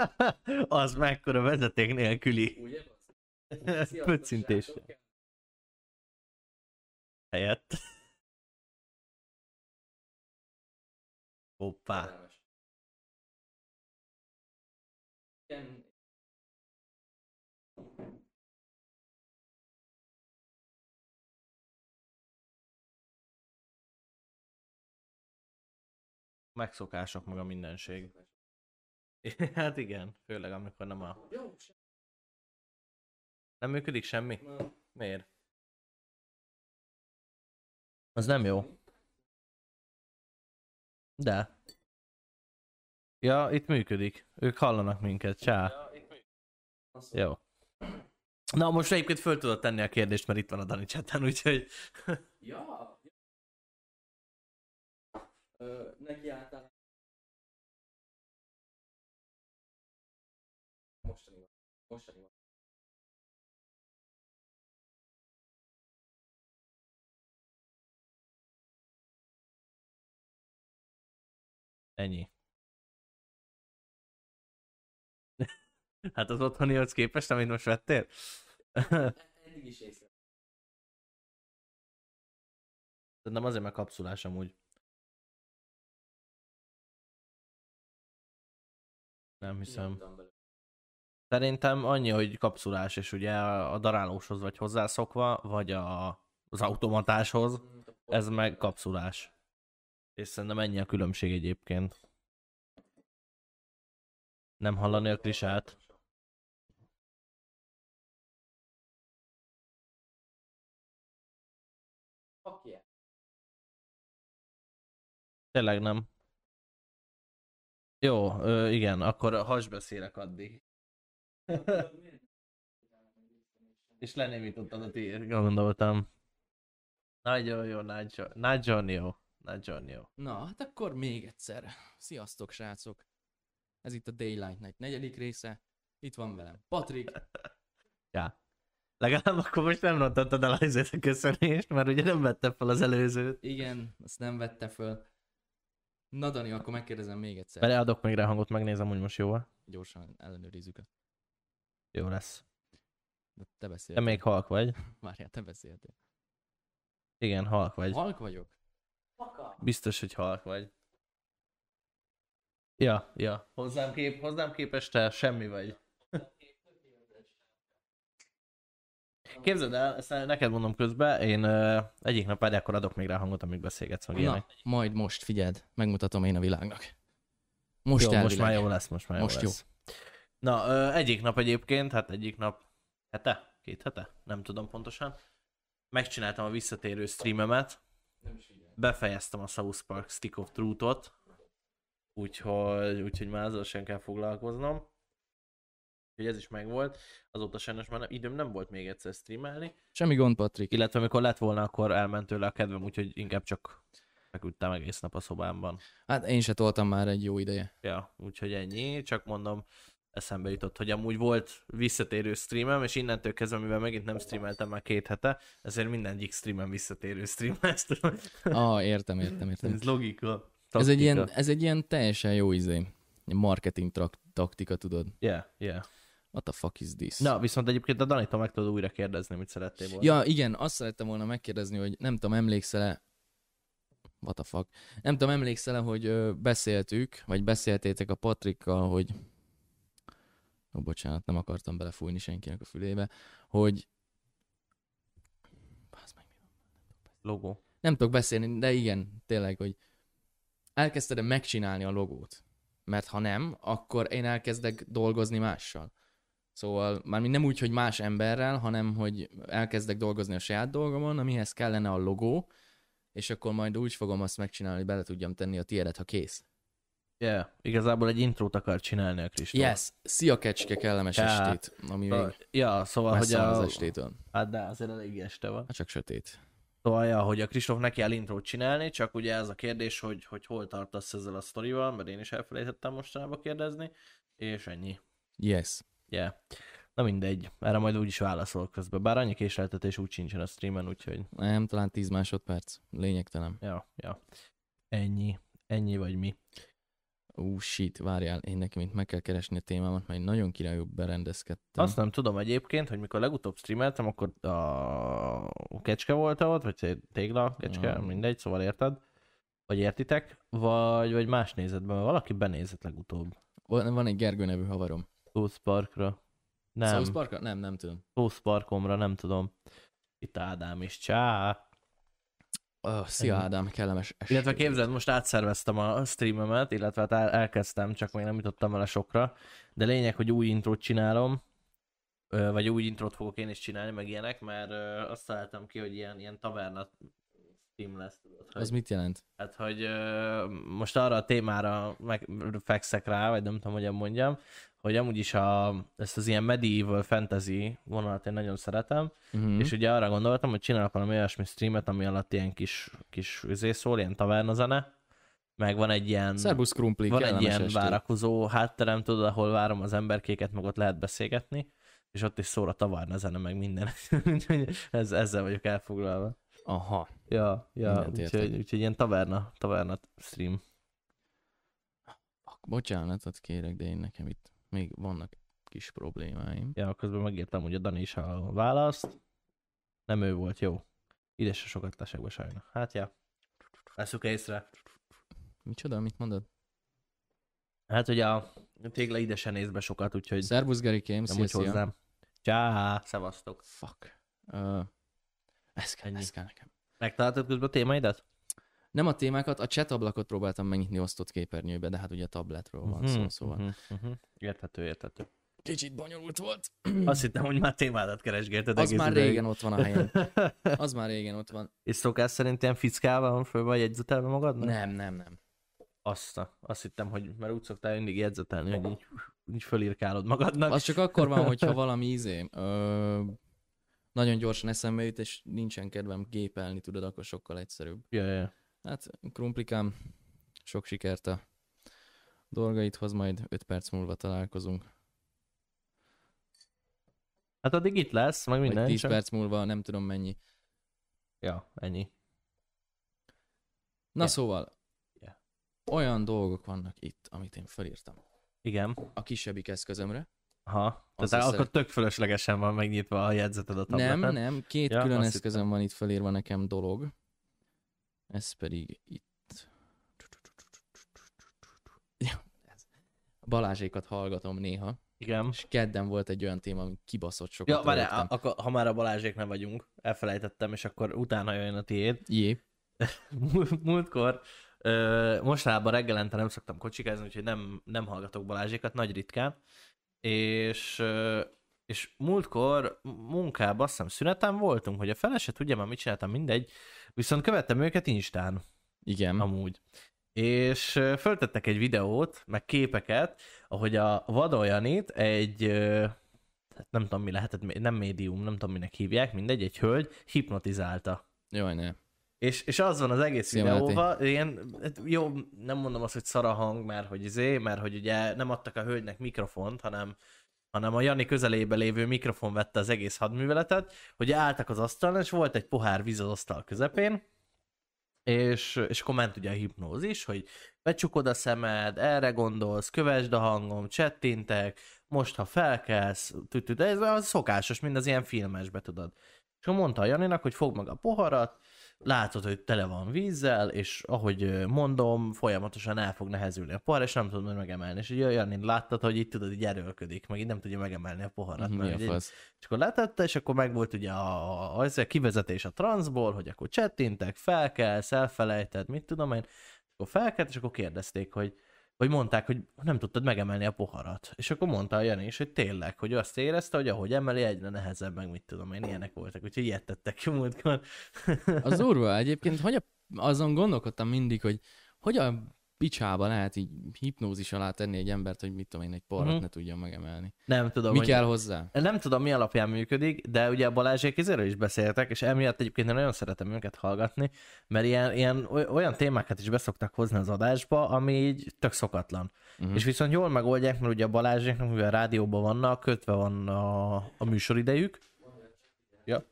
az mekkora vezeték nélküli pöccintés helyett. Hoppá. Igen, Megszokások meg a mindenség. Hát igen, főleg amikor nem a... Nem működik semmi? na, Miért? Az nem jó. De. Ja, itt működik. Ők hallanak minket. Csá. azt Jó. Na, most egyébként föl tudod tenni a kérdést, mert itt van a Dani chaten, úgyhogy... Ja. Ö, neki által. Mostani van. Ennyi. hát az otthonihoz képest, amit most vettél? Eddig is észre. Nem azért, mert kapszulás amúgy. Nem hiszem. Belőle. Szerintem annyi, hogy kapszulás, és ugye a darálóshoz vagy hozzászokva, vagy a, az automatáshoz, ez meg kapszulás. És szerintem ennyi a különbség egyébként. Nem hallani a yeah. Tényleg nem. Jó, ö, igen, akkor hasbeszélek addig. És lenémítottad a tiéd, gondoltam. Nagyon jó, nagyon, jó. Nagyon jó. Na, hát akkor még egyszer. Sziasztok, srácok! Ez itt a Daylight Night negyedik része. Itt van velem Patrik, Ja. Legalább akkor most nem rontottad el azért a köszönést, mert ugye nem vette fel az előzőt. igen, azt nem vette föl. Na Dani, akkor megkérdezem még egyszer. Beleadok még rá hangot, megnézem, hogy most jó -e. Gyorsan ellenőrizzük. Jó lesz. De te Te beszéltél. még halk vagy. Várjál, te beszéltél. Igen, halk vagy. Halk vagyok? Biztos, hogy halk vagy. Ja, ja. Hozzám, kép, hozzám képest te semmi vagy. Képzeld el, ezt neked mondom közben, én ö, egyik nap pedig akkor adok még rá hangot, amíg beszélgetsz meg Na, ilyenek. majd most figyeld, megmutatom én a világnak. Most jó, most már jó lesz, most már Most jó jó. Na, ö, egyik nap egyébként, hát egyik nap, hete? Két hete? Nem tudom pontosan. Megcsináltam a visszatérő streamemet, befejeztem a South Park Stick of Truth-ot, úgyhogy, úgyhogy már ezzel sem kell foglalkoznom. Úgyhogy ez is megvolt. Azóta sajnos már nem, időm nem volt még egyszer streamelni. Semmi gond, Patrik. Illetve amikor lett volna, akkor elment tőle a kedvem, úgyhogy inkább csak feküdtem egész nap a szobámban. Hát én se toltam már egy jó ideje. Ja, úgyhogy ennyi, csak mondom, eszembe jutott, hogy amúgy volt visszatérő streamem, és innentől kezdve, mivel megint nem streameltem már két hete, ezért mindegyik streamem visszatérő stream lesz. Ah, értem, értem, értem. Ez logika. Ez egy, ilyen, ez egy ilyen teljesen jó izé. Marketing trak- taktika, tudod. Yeah, yeah. What the fuck is this? Na, viszont egyébként a Danitól meg tudod újra kérdezni, mit szerettél volna. Ja, igen, azt szerettem volna megkérdezni, hogy nem tudom, emlékszel-e, what the fuck, nem tudom, emlékszel-e, hogy beszéltük, vagy beszéltétek a Patrikkal, hogy, ó, bocsánat, nem akartam belefújni senkinek a fülébe, hogy? Logó. nem tudok beszélni, de igen, tényleg, hogy elkezdted megcsinálni a logót. Mert ha nem, akkor én elkezdek dolgozni mással. Szóval már nem úgy, hogy más emberrel, hanem hogy elkezdek dolgozni a saját dolgomon, amihez kellene a logó, és akkor majd úgy fogom azt megcsinálni, hogy bele tudjam tenni a tiédet, ha kész. Yeah, igazából egy intrót akar csinálni a Kristóf. Yes! Szia kecske, kellemes Ja. estét, ami még Szóval- Ja, szóval, hogy a... az estétől. Hát de azért elég este van. Hát csak sötét. Szóval, ja, hogy a Kristóf neki kell intrót csinálni, csak ugye ez a kérdés, hogy, hogy hol tartasz ezzel a sztorival, mert én is elfelejtettem mostanában kérdezni, és ennyi. Yes. Yeah. Na mindegy, erre majd úgyis válaszolok közben. Bár annyi késleltetés úgy sincsen a streamen, úgyhogy Nem, talán 10 másodperc. Lényegtelen. ja, ja. Ennyi. Ennyi vagy mi. Ú, shit, várjál, én nekem itt meg kell keresni a témámat, mert nagyon királyú berendezkedtem. Azt nem tudom egyébként, hogy mikor legutóbb streameltem, akkor a kecske volt ott, vagy tégla, kecske, Ah. mindegy, szóval érted? Vagy értitek? Vagy, vagy más nézetben, mert valaki benézett legutóbb. Van, van egy Gergő nevű havarom. South Parkra. Nem, South Parkra? Nem, nem tudom. South Parkomra, nem tudom. Itt Ádám is, csá. Oh, szia. Ádám, kellemes estét. Illetve képzeld, most átszerveztem a streamemet, illetve hát el- elkezdtem, csak még nem jutottam vele sokra. De lényeg, hogy új intrót csinálom, vagy új intrót fogok én is csinálni, meg ilyenek, mert azt találtam ki, hogy ilyen, ilyen taverna stream lesz. Tudod, hogy, Az mit jelent? Hát, hogy ö, most arra a témára meg fekszek rá, vagy nem tudom, hogyan mondjam, hogy amúgy is a, ezt az ilyen medieval fantasy vonalat én nagyon szeretem, Uh-huh. és ugye arra gondoltam, hogy csinálok valami olyasmi streamet, ami alatt ilyen kis, kis üzé szól, ilyen tavernazene, meg van egy ilyen, Szerbusz Krumpli, van egy ilyen estét. várakozó hátterem, tudod, ahol várom az emberkéket, meg ott lehet beszélgetni, és ott is szól a tavernazene, meg minden. Úgyhogy ez, ezzel vagyok elfoglalva. Aha. Ja, ja, úgyhogy, úgyhogy ilyen taverna, taverna stream. Bocsánatot kérek, de én nekem itt még vannak kis problémáim. Ja, közben megírtam, hogy a Dani is a választ. Nem ő volt, jó. Ide se sokat lesek be sajna. Hát ja. Veszük észre. Micsoda, mit mondod? Hát ugye a tégla ide se néz be sokat, úgyhogy Szerbusz Gerikém, szia, szia. hozzám. Csá, szevasztok. Fuck. Uh, ez kell, ez kell nekem. Megtaláltad közben a témaidat? Nem a témákat, a chat ablakot próbáltam megnyitni osztott képernyőbe, de hát ugye tabletről van szó, szóval. Mhm, mhm. Érthető, érthető. Kicsit bonyolult volt. Azt hittem, hogy már témádat keresgélted Az már ideig. régen ott van a helyen. Az már régen ott van. És szokás szerint ilyen fickával van föl vagy jegyzetelve magadnak? Nem, nem, nem. Azt, a- azt hittem, hogy mert úgy szoktál mindig jegyzetelni, hogy így, így fölírkálod magadnak. Az csak akkor van, hogyha valami izé, ö, nagyon gyorsan eszembe jut, és nincsen kedvem gépelni, tudod, akkor sokkal egyszerűbb. Ja, ja. Hát, krumplikám, sok sikert a dolgaidhoz, majd 5 perc múlva találkozunk. Hát addig itt lesz, meg minden. Vagy 10 csak- perc múlva, nem tudom mennyi. Ja, ennyi. Na Ja. szóval, Ja. olyan dolgok vannak itt, amit én felírtam. Igen. A kisebbik eszközömre. Aha. Tehát akkor tök fölöslegesen van megnyitva a jegyzeted a tableten. Nem, nem, két Ja, külön azt eszközön van itt felírva nekem dolog. Ez pedig itt. Ja, Balázsékat hallgatom néha, Igen. és kedden volt egy olyan téma, ami kibaszott sokat Ja, várjál, akkor, ha már a Balázsék nem vagyunk, elfelejtettem, és akkor utána jön a tiéd. Jé, Múlt- Múltkor, ö, mostanában reggelente nem szoktam kocsikázni, úgyhogy nem, nem hallgatok Balázsékat, nagy ritkán. És, és múltkor munkában, azt hiszem szünetem voltunk, hogy a fele se tudja már mit csináltam, mindegy. Viszont követtem őket Instán. igen. amúgy. És föltettek egy videót, meg képeket, ahogy a Vadoljanit egy, hát nem tudom mi lehetett, nem médium, nem tudom minek hívják, mindegy, egy hölgy hipnotizálta. Jaj, ne. És, és az van az egész Szia, videóban, ilyen, hát jó, nem mondom azt, hogy szara hang, mert hogy izé, mert hogy ugye nem adtak a hölgynek mikrofont, hanem hanem a Jani közelébe lévő mikrofon vette az egész hadműveletet, hogy álltak az asztalon, és volt egy pohár víz az asztal közepén, és, és akkor ment ugye a hipnózis, hogy becsukod a szemed, erre gondolsz, kövesd a hangom, csettintek, most ha felkelsz, tütüt, ez a szokásos, mind az ilyen filmesbe tudod. És akkor mondta a Janinak, hogy fogd meg a poharat, látod, hogy tele van vízzel, és ahogy mondom, folyamatosan el fog nehezülni a pohar, és nem tudod megemelni. És ugye Jani láttad, hogy itt tudod, így erőlködik, meg így nem tudja megemelni a poharat. Mi mert a fasz? és akkor letette, és akkor meg volt ugye a, a, a kivezetés a transzból, hogy akkor csettintek, felkelsz, elfelejted, mit tudom én, és akkor felkelt, és akkor kérdezték, hogy vagy mondták, hogy nem tudtad megemelni a poharat. És akkor mondta a Jani is, hogy tényleg, hogy azt érezte, hogy ahogy emeli, egyre nehezebb, meg mit tudom én, ilyenek voltak, úgyhogy ilyet tettek ki múltkor. Az durva egyébként, hogy a, azon gondolkodtam mindig, hogy hogy a picsába lehet így hipnózis alá tenni egy embert, hogy mit tudom én, egy porrat Mhm. ne tudjon megemelni. Nem tudom, Mi hogy... kell hozzá? Nem tudom, mi alapján működik, de ugye a Balázsék ezerről is beszéltek, és emiatt egyébként én nagyon szeretem őket hallgatni, mert ilyen, ilyen oly- olyan témákat is beszoktak hozni az adásba, ami így tök szokatlan. Uh-huh. És viszont jól megoldják, mert ugye a Balázséknak, mivel rádióban vannak, kötve van a, a műsoridejük. Ja.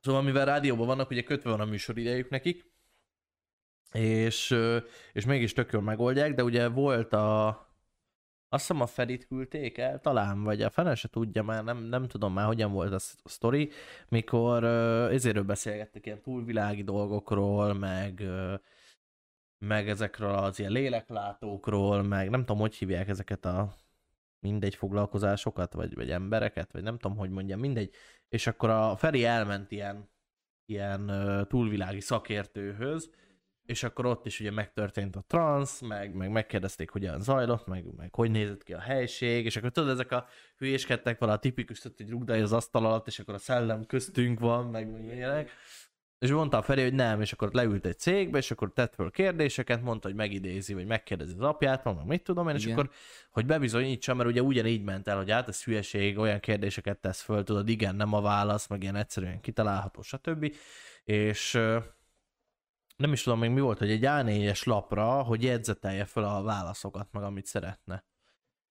Szóval mivel rádióban vannak, ugye kötve van a műsoridejük nekik, és, és mégis tök jól megoldják, de ugye volt a, azt hiszem a Ferit küldték el, talán, vagy a fene se tudja már, nem, nem tudom már, hogyan volt a sz- a sztori, mikor ezéről beszélgettek ilyen túlvilági dolgokról, meg, meg ezekről az ilyen léleklátókról, meg nem tudom, hogy hívják ezeket a mindegy foglalkozásokat, vagy, vagy embereket, vagy nem tudom, hogy mondjam, mindegy. És akkor a Feri elment ilyen, ilyen túlvilági szakértőhöz, és akkor ott is ugye megtörtént a transz, meg, meg megkérdezték, hogyan zajlott, meg, meg hogy nézett ki a helység, és akkor tudod, ezek a hülyéskedtek vala a tipikus, tudod, hogy rugdálja az asztal alatt, és akkor a szellem köztünk van, meg, meg ilyenek. És mondta a Feri, hogy nem, és akkor leült egy cégbe, és akkor tett föl kérdéseket, mondta, hogy megidézi, vagy megkérdezi az apját, meg mit tudom én, és Igen. akkor, hogy bebizonyítsa, mert ugye ugyanígy ment el, hogy hát ez hülyeség, olyan kérdéseket tesz föl, tudod, igen, nem a válasz, meg ilyen egyszerűen kitalálható, stb. És nem is tudom még mi volt, hogy egy A4-es lapra, hogy jegyzetelje fel a válaszokat, meg amit szeretne.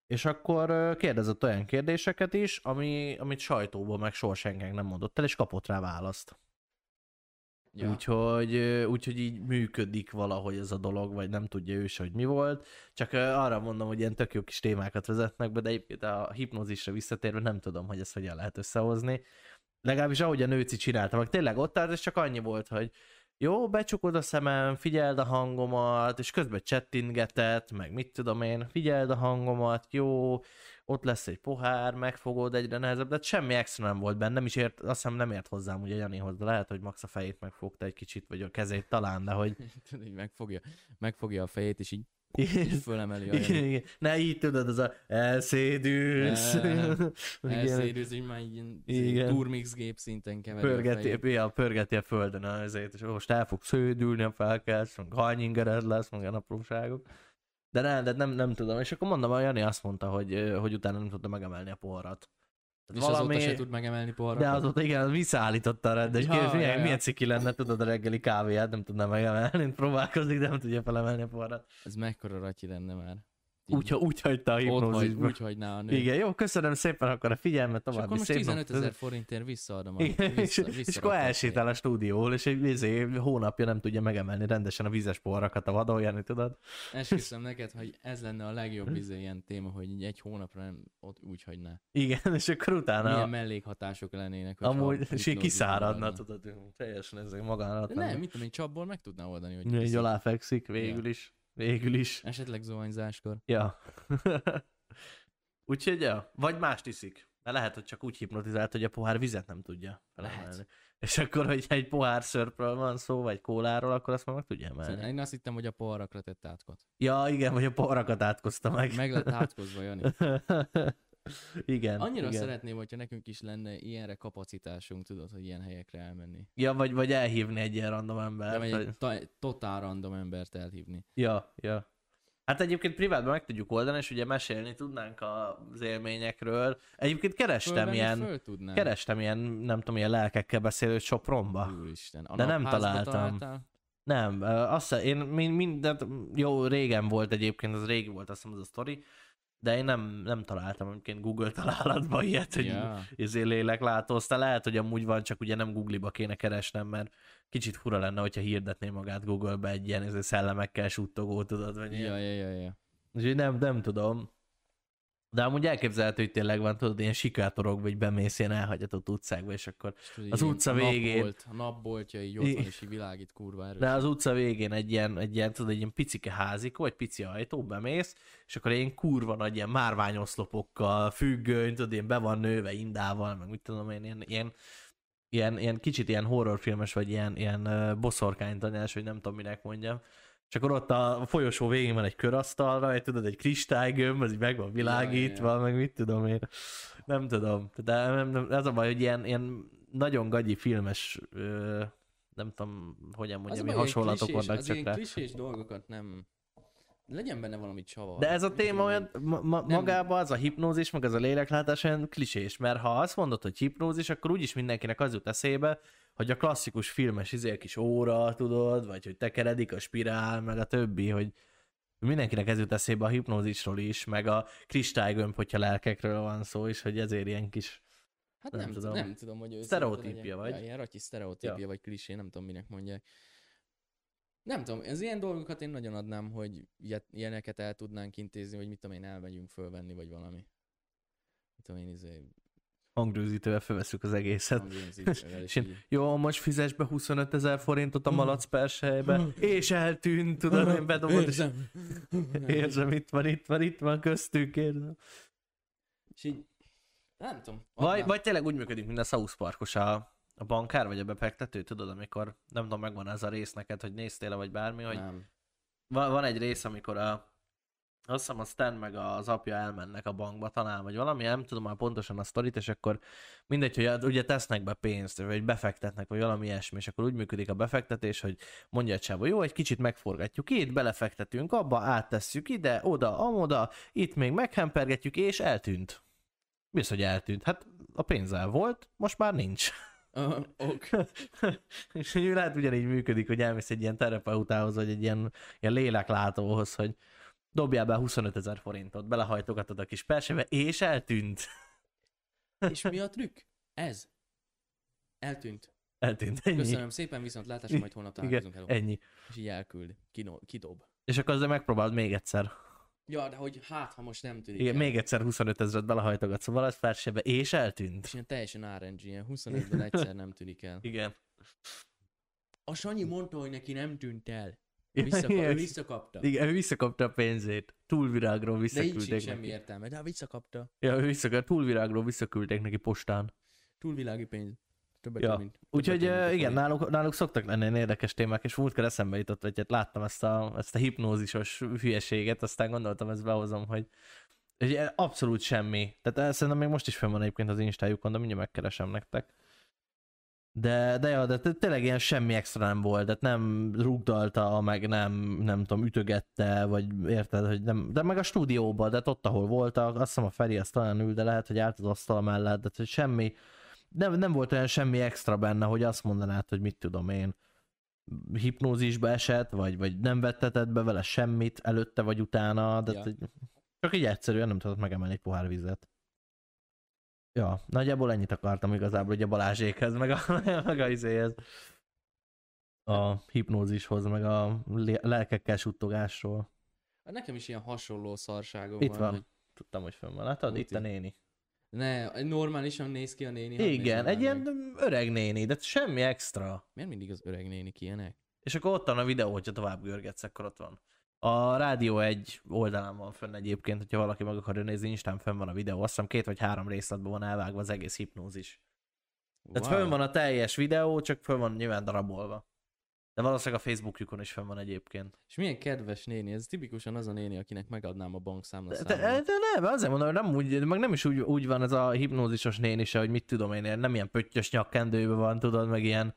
És akkor kérdezett olyan kérdéseket is, ami, amit sajtóból meg soha senkinek nem mondott el, és kapott rá választ. Ja. Úgyhogy, úgyhogy így működik valahogy ez a dolog, vagy nem tudja ő se, hogy mi volt. Csak arra mondom, hogy ilyen tök jó kis témákat vezetnek be, de egyébként a hipnózisra visszatérve nem tudom, hogy ezt hogyan lehet összehozni. Legalábbis ahogy a nőci csinálta, meg tényleg ott állt, és csak annyi volt, hogy jó, becsukod a szemem, figyeld a hangomat, és közben chattingetett, meg mit tudom én, figyeld a hangomat, jó, ott lesz egy pohár, megfogod egyre nehezebb, de hát semmi extra nem volt benne, nem is ért, azt hiszem nem ért hozzám ugye Janihoz, de lehet, hogy max a fejét megfogta egy kicsit, vagy a kezét talán, de hogy... Megfogja, megfogja a fejét, és így fölemeli a Igen, igen. Ne így tudod, az a elszédülsz. Elszédülsz, így már így ilyen Igen. turmix gép szinten keveri a Pörgeti, fejét. ja, pörgeti a földön azért, és most el fog sződülni, ha felkelsz, meg hajnyingered lesz, meg ilyen apróságok. De nem, de nem, nem tudom. És akkor mondom, a Jani azt mondta, hogy, hogy utána nem tudta megemelni a poharat. És azóta se tud megemelni poharakat. De azóta igen, visszaállította a rendes. Ja, milyen, ja, ja, ja. milyen ciki lenne, tudod, a reggeli kávéját nem tudná megemelni, próbálkozik, de nem tudja felemelni a poharat. Ez mekkora ratyi lenne már. Úgy, úgy hagyta a ott hagy, hipnózisba. úgy hagyná a nő. Igen, jó, köszönöm szépen akkor a figyelmet, és további akkor most szép 15 napot. ezer forintért visszaadom a Igen, vissza, és, és akkor elsétál a stúdióból, és egy izé, hónapja nem tudja megemelni rendesen a vizes poharakat a vadon, tudod? Esküszöm neked, hogy ez lenne a legjobb izé, ilyen téma, hogy egy hónapra nem ott úgy hagyná. Igen, és akkor utána Milyen mellékhatások lennének, amúgy, és kiszáradna, tudod, teljesen ez magán nem, mit tudom én, csapból meg tudná oldani, hogy Így aláfekszik, végül is. Végül is. Esetleg zuhanyzáskor. Ja. Úgyhogy, ja. Vagy mást iszik. Mert lehet, hogy csak úgy hipnotizált, hogy a pohár vizet nem tudja felemelni. Lehet. És akkor, hogy egy pohár szörpről van szó, vagy kóláról, akkor azt már meg tudja emelni. Szóval én azt hittem, hogy a poharakra tett átkot. Ja, igen, vagy a poharakat átkozta meg. Meg lett átkozva, Jani. igen. Annyira igen. szeretném, hogyha nekünk is lenne ilyenre kapacitásunk, tudod, hogy ilyen helyekre elmenni. Ja, vagy, vagy elhívni egy ilyen random embert. egy hogy... ta- totál random embert elhívni. Ja, ja. Hát egyébként privátban meg tudjuk oldani, és ugye mesélni tudnánk az élményekről. Egyébként kerestem Fölvenni ilyen, Föl kerestem ilyen, nem tudom, ilyen lelkekkel beszélő Sopronba. Úristen. A De nem találtam. találtál? Nem, azt hiszem, én mind, mindent, jó, régen volt egyébként, az régi volt azt hiszem az a sztori, de én nem, nem találtam egyébként Google találatban ilyet, hogy Ja. izé léleklátó, aztán lehet, hogy amúgy van, csak ugye nem Google-ba kéne keresnem, mert kicsit fura lenne, hogyha hirdetné magát Google-be egy ilyen izé szellemekkel suttogó, tudod, vagy ilyen. Ja, ja, ja, ja. Úgyhogy nem, nem tudom. De amúgy elképzelhető, hogy tényleg van, tudod, ilyen sikátorokba, hogy bemész ilyen elhagyatott utcákba, és akkor És Az utca végén. Napbolt, a napboltja így ott van, és így világít kurva erős. De az utca végén egy ilyen, egy ilyen, tudod, egy ilyen picike házikó, egy pici ajtó, bemész, és akkor ilyen kurva nagy ilyen márványoszlopokkal, függöny, tudod, ilyen be van nőve indával, meg mit tudom én, ilyen, ilyen, ilyen, ilyen kicsit ilyen horrorfilmes, vagy ilyen, ilyen boszorkánytanyás, vagy nem tudom minek mondjam. És akkor ott a folyosó végén van egy körasztal, vagy tudod, egy kristálygömb, az így meg van világítva, Ja, meg mit tudom én. Nem tudom. De nem, nem, ez a baj, hogy ilyen, ilyen nagyon gagyi filmes, ö, nem tudom, hogyan mondjam, mi hasonlatok klisés- vannak csak rá. klisés dolgokat nem... Legyen benne valami csavar. De ez a téma olyan, ma, ma, Nem. magában az a hipnózis, meg az a léleklátás olyan klisés, mert ha azt mondod, hogy hipnózis, akkor úgyis mindenkinek az jut eszébe, hogy a klasszikus filmes izé kis óra, tudod, vagy hogy tekeredik a spirál, meg a többi, hogy mindenkinek ez jut eszébe a hipnózisról is, meg a kristálygömb, hogyha lelkekről van szó is, hogy ezért ilyen kis... Hát nem nem, tudom. nem tudom, hogy őszinte Sztereotípia vagy. Ja, ilyen ratyi sztereotípia, Ja. vagy klisé, nem tudom, minek mondják. Nem tudom, az ilyen dolgokat én nagyon adnám, hogy ilyeneket el tudnánk intézni, hogy mit tudom én, elmegyünk fölvenni, vagy valami. Mit tudom én, izé, Hangrőzítővel felveszünk az egészet. És én, jó, most fizes be 25 ezer forintot a malac persejbe, és eltűnt, tudod, én bedobod, és Érzem. érzem, itt van, itt van, itt van köztünk, érzem. És így, nem tudom. Vagy, adnám. vagy tényleg úgy működik, mint a South Parkos a, a bankár, vagy a befektető, tudod, amikor, nem tudom, megvan ez a rész neked, hogy néztél vagy bármi, hogy Nem. van, van egy rész, amikor a, azt hiszem a Stan meg az apja elmennek a bankba talán, vagy valami, nem tudom már pontosan a sztorit, és akkor mindegy, hogy ugye tesznek be pénzt, vagy befektetnek, vagy valami ilyesmi, és akkor úgy működik a befektetés, hogy mondja egy csávó, jó, egy kicsit megforgatjuk itt, belefektetünk abba, áttesszük ide, oda, amoda, itt még meghempergetjük, és eltűnt. Az, hogy eltűnt? Hát a pénz el volt, most már nincs. Uh, ok. és lehet ugyanígy működik, hogy elmész egy ilyen terapeutához, vagy egy ilyen, ilyen léleklátóhoz, hogy dobjál be 25 ezer forintot, belehajtogatod a kis persébe, és eltűnt. És mi a trükk? Ez. Eltűnt. Eltűnt, ennyi. Köszönöm szépen, viszont látásra majd holnap találkozunk. Igen, Hello. ennyi. És így elküld. Kino, kidob. És akkor azért megpróbálod még egyszer. Ja, de hogy hát, ha most nem tűnik Igen, el. még egyszer 25 ezeret belehajtogatsz a valasz persébe, és eltűnt. És ilyen teljesen RNG, ilyen 25-ben egyszer nem tűnik el. Igen. A Sanyi mondta, hogy neki nem tűnt el. Visszaka- igen. ő visszakapta. Igen, ő visszakapta a pénzét. Túlvirágról De visszaküldték sincs semmi neki. értelme. De visszakapta. Ja, ő visszakapta, túlvirágról visszaküldték neki postán. Túlvilági pénz. Többet Ja. mint. Úgyhogy uh, igen, náluk, náluk szoktak lenni ilyen érdekes témák, és múltkor eszembe jutott, hogy hát láttam ezt a, ezt a hipnózisos hülyeséget, aztán gondoltam, ezt behozom, hogy, hogy abszolút semmi. Tehát ez szerintem még most is fenn van egyébként az instájukon, de mindjárt megkeresem nektek. De, de, ja, de té- tényleg ilyen semmi extra nem volt, tehát nem rugdalta, meg nem, nem tudom, ütögette, vagy érted, hogy nem, de meg a stúdióban, de hát ott, ahol voltak, azt hiszem a Feri azt talán ül, de lehet, hogy állt az asztal mellett, de hogy semmi, nem, nem volt olyan semmi extra benne, hogy azt mondanád, hogy mit tudom én, hipnózisba esett, vagy, vagy nem vettetett be vele semmit előtte vagy utána, de ja. csak így egyszerűen nem tudott megemelni egy pohár vizet. Ja, nagyjából ennyit akartam igazából, hogy a Balázsékhez, meg a, meg a izéhez. A hipnózishoz, meg a lelkekkel suttogásról. Hát Nekem is ilyen hasonló szarságom Itt van. hogy Tudtam, hogy fönn van. Látod? Itt a néni. Ne, normálisan néz ki a néni. Igen, egy ilyen meg. öreg néni, de semmi extra. Miért mindig az öreg nénik ilyenek? És akkor ott van a videó, hogyha tovább görgetsz, akkor ott van. A Rádió egy oldalán van fönn egyébként, hogyha valaki meg akarja nézni, Instán fönn van a videó. Azt hiszem két vagy három részletben van elvágva az egész hipnózis. Tehát wow. fönn van a teljes videó, csak fönn van nyilván darabolva. De valószínűleg a Facebookjukon is fönn van egyébként. És milyen kedves néni, ez tipikusan az a néni, akinek megadnám a bankszámla De, de, de nem, azért mondom, hogy nem úgy, meg nem is úgy, úgy van ez a hipnózisos néni se, hogy mit tudom én, nem ilyen pöttyös nyakkendőben van, tudod, meg ilyen.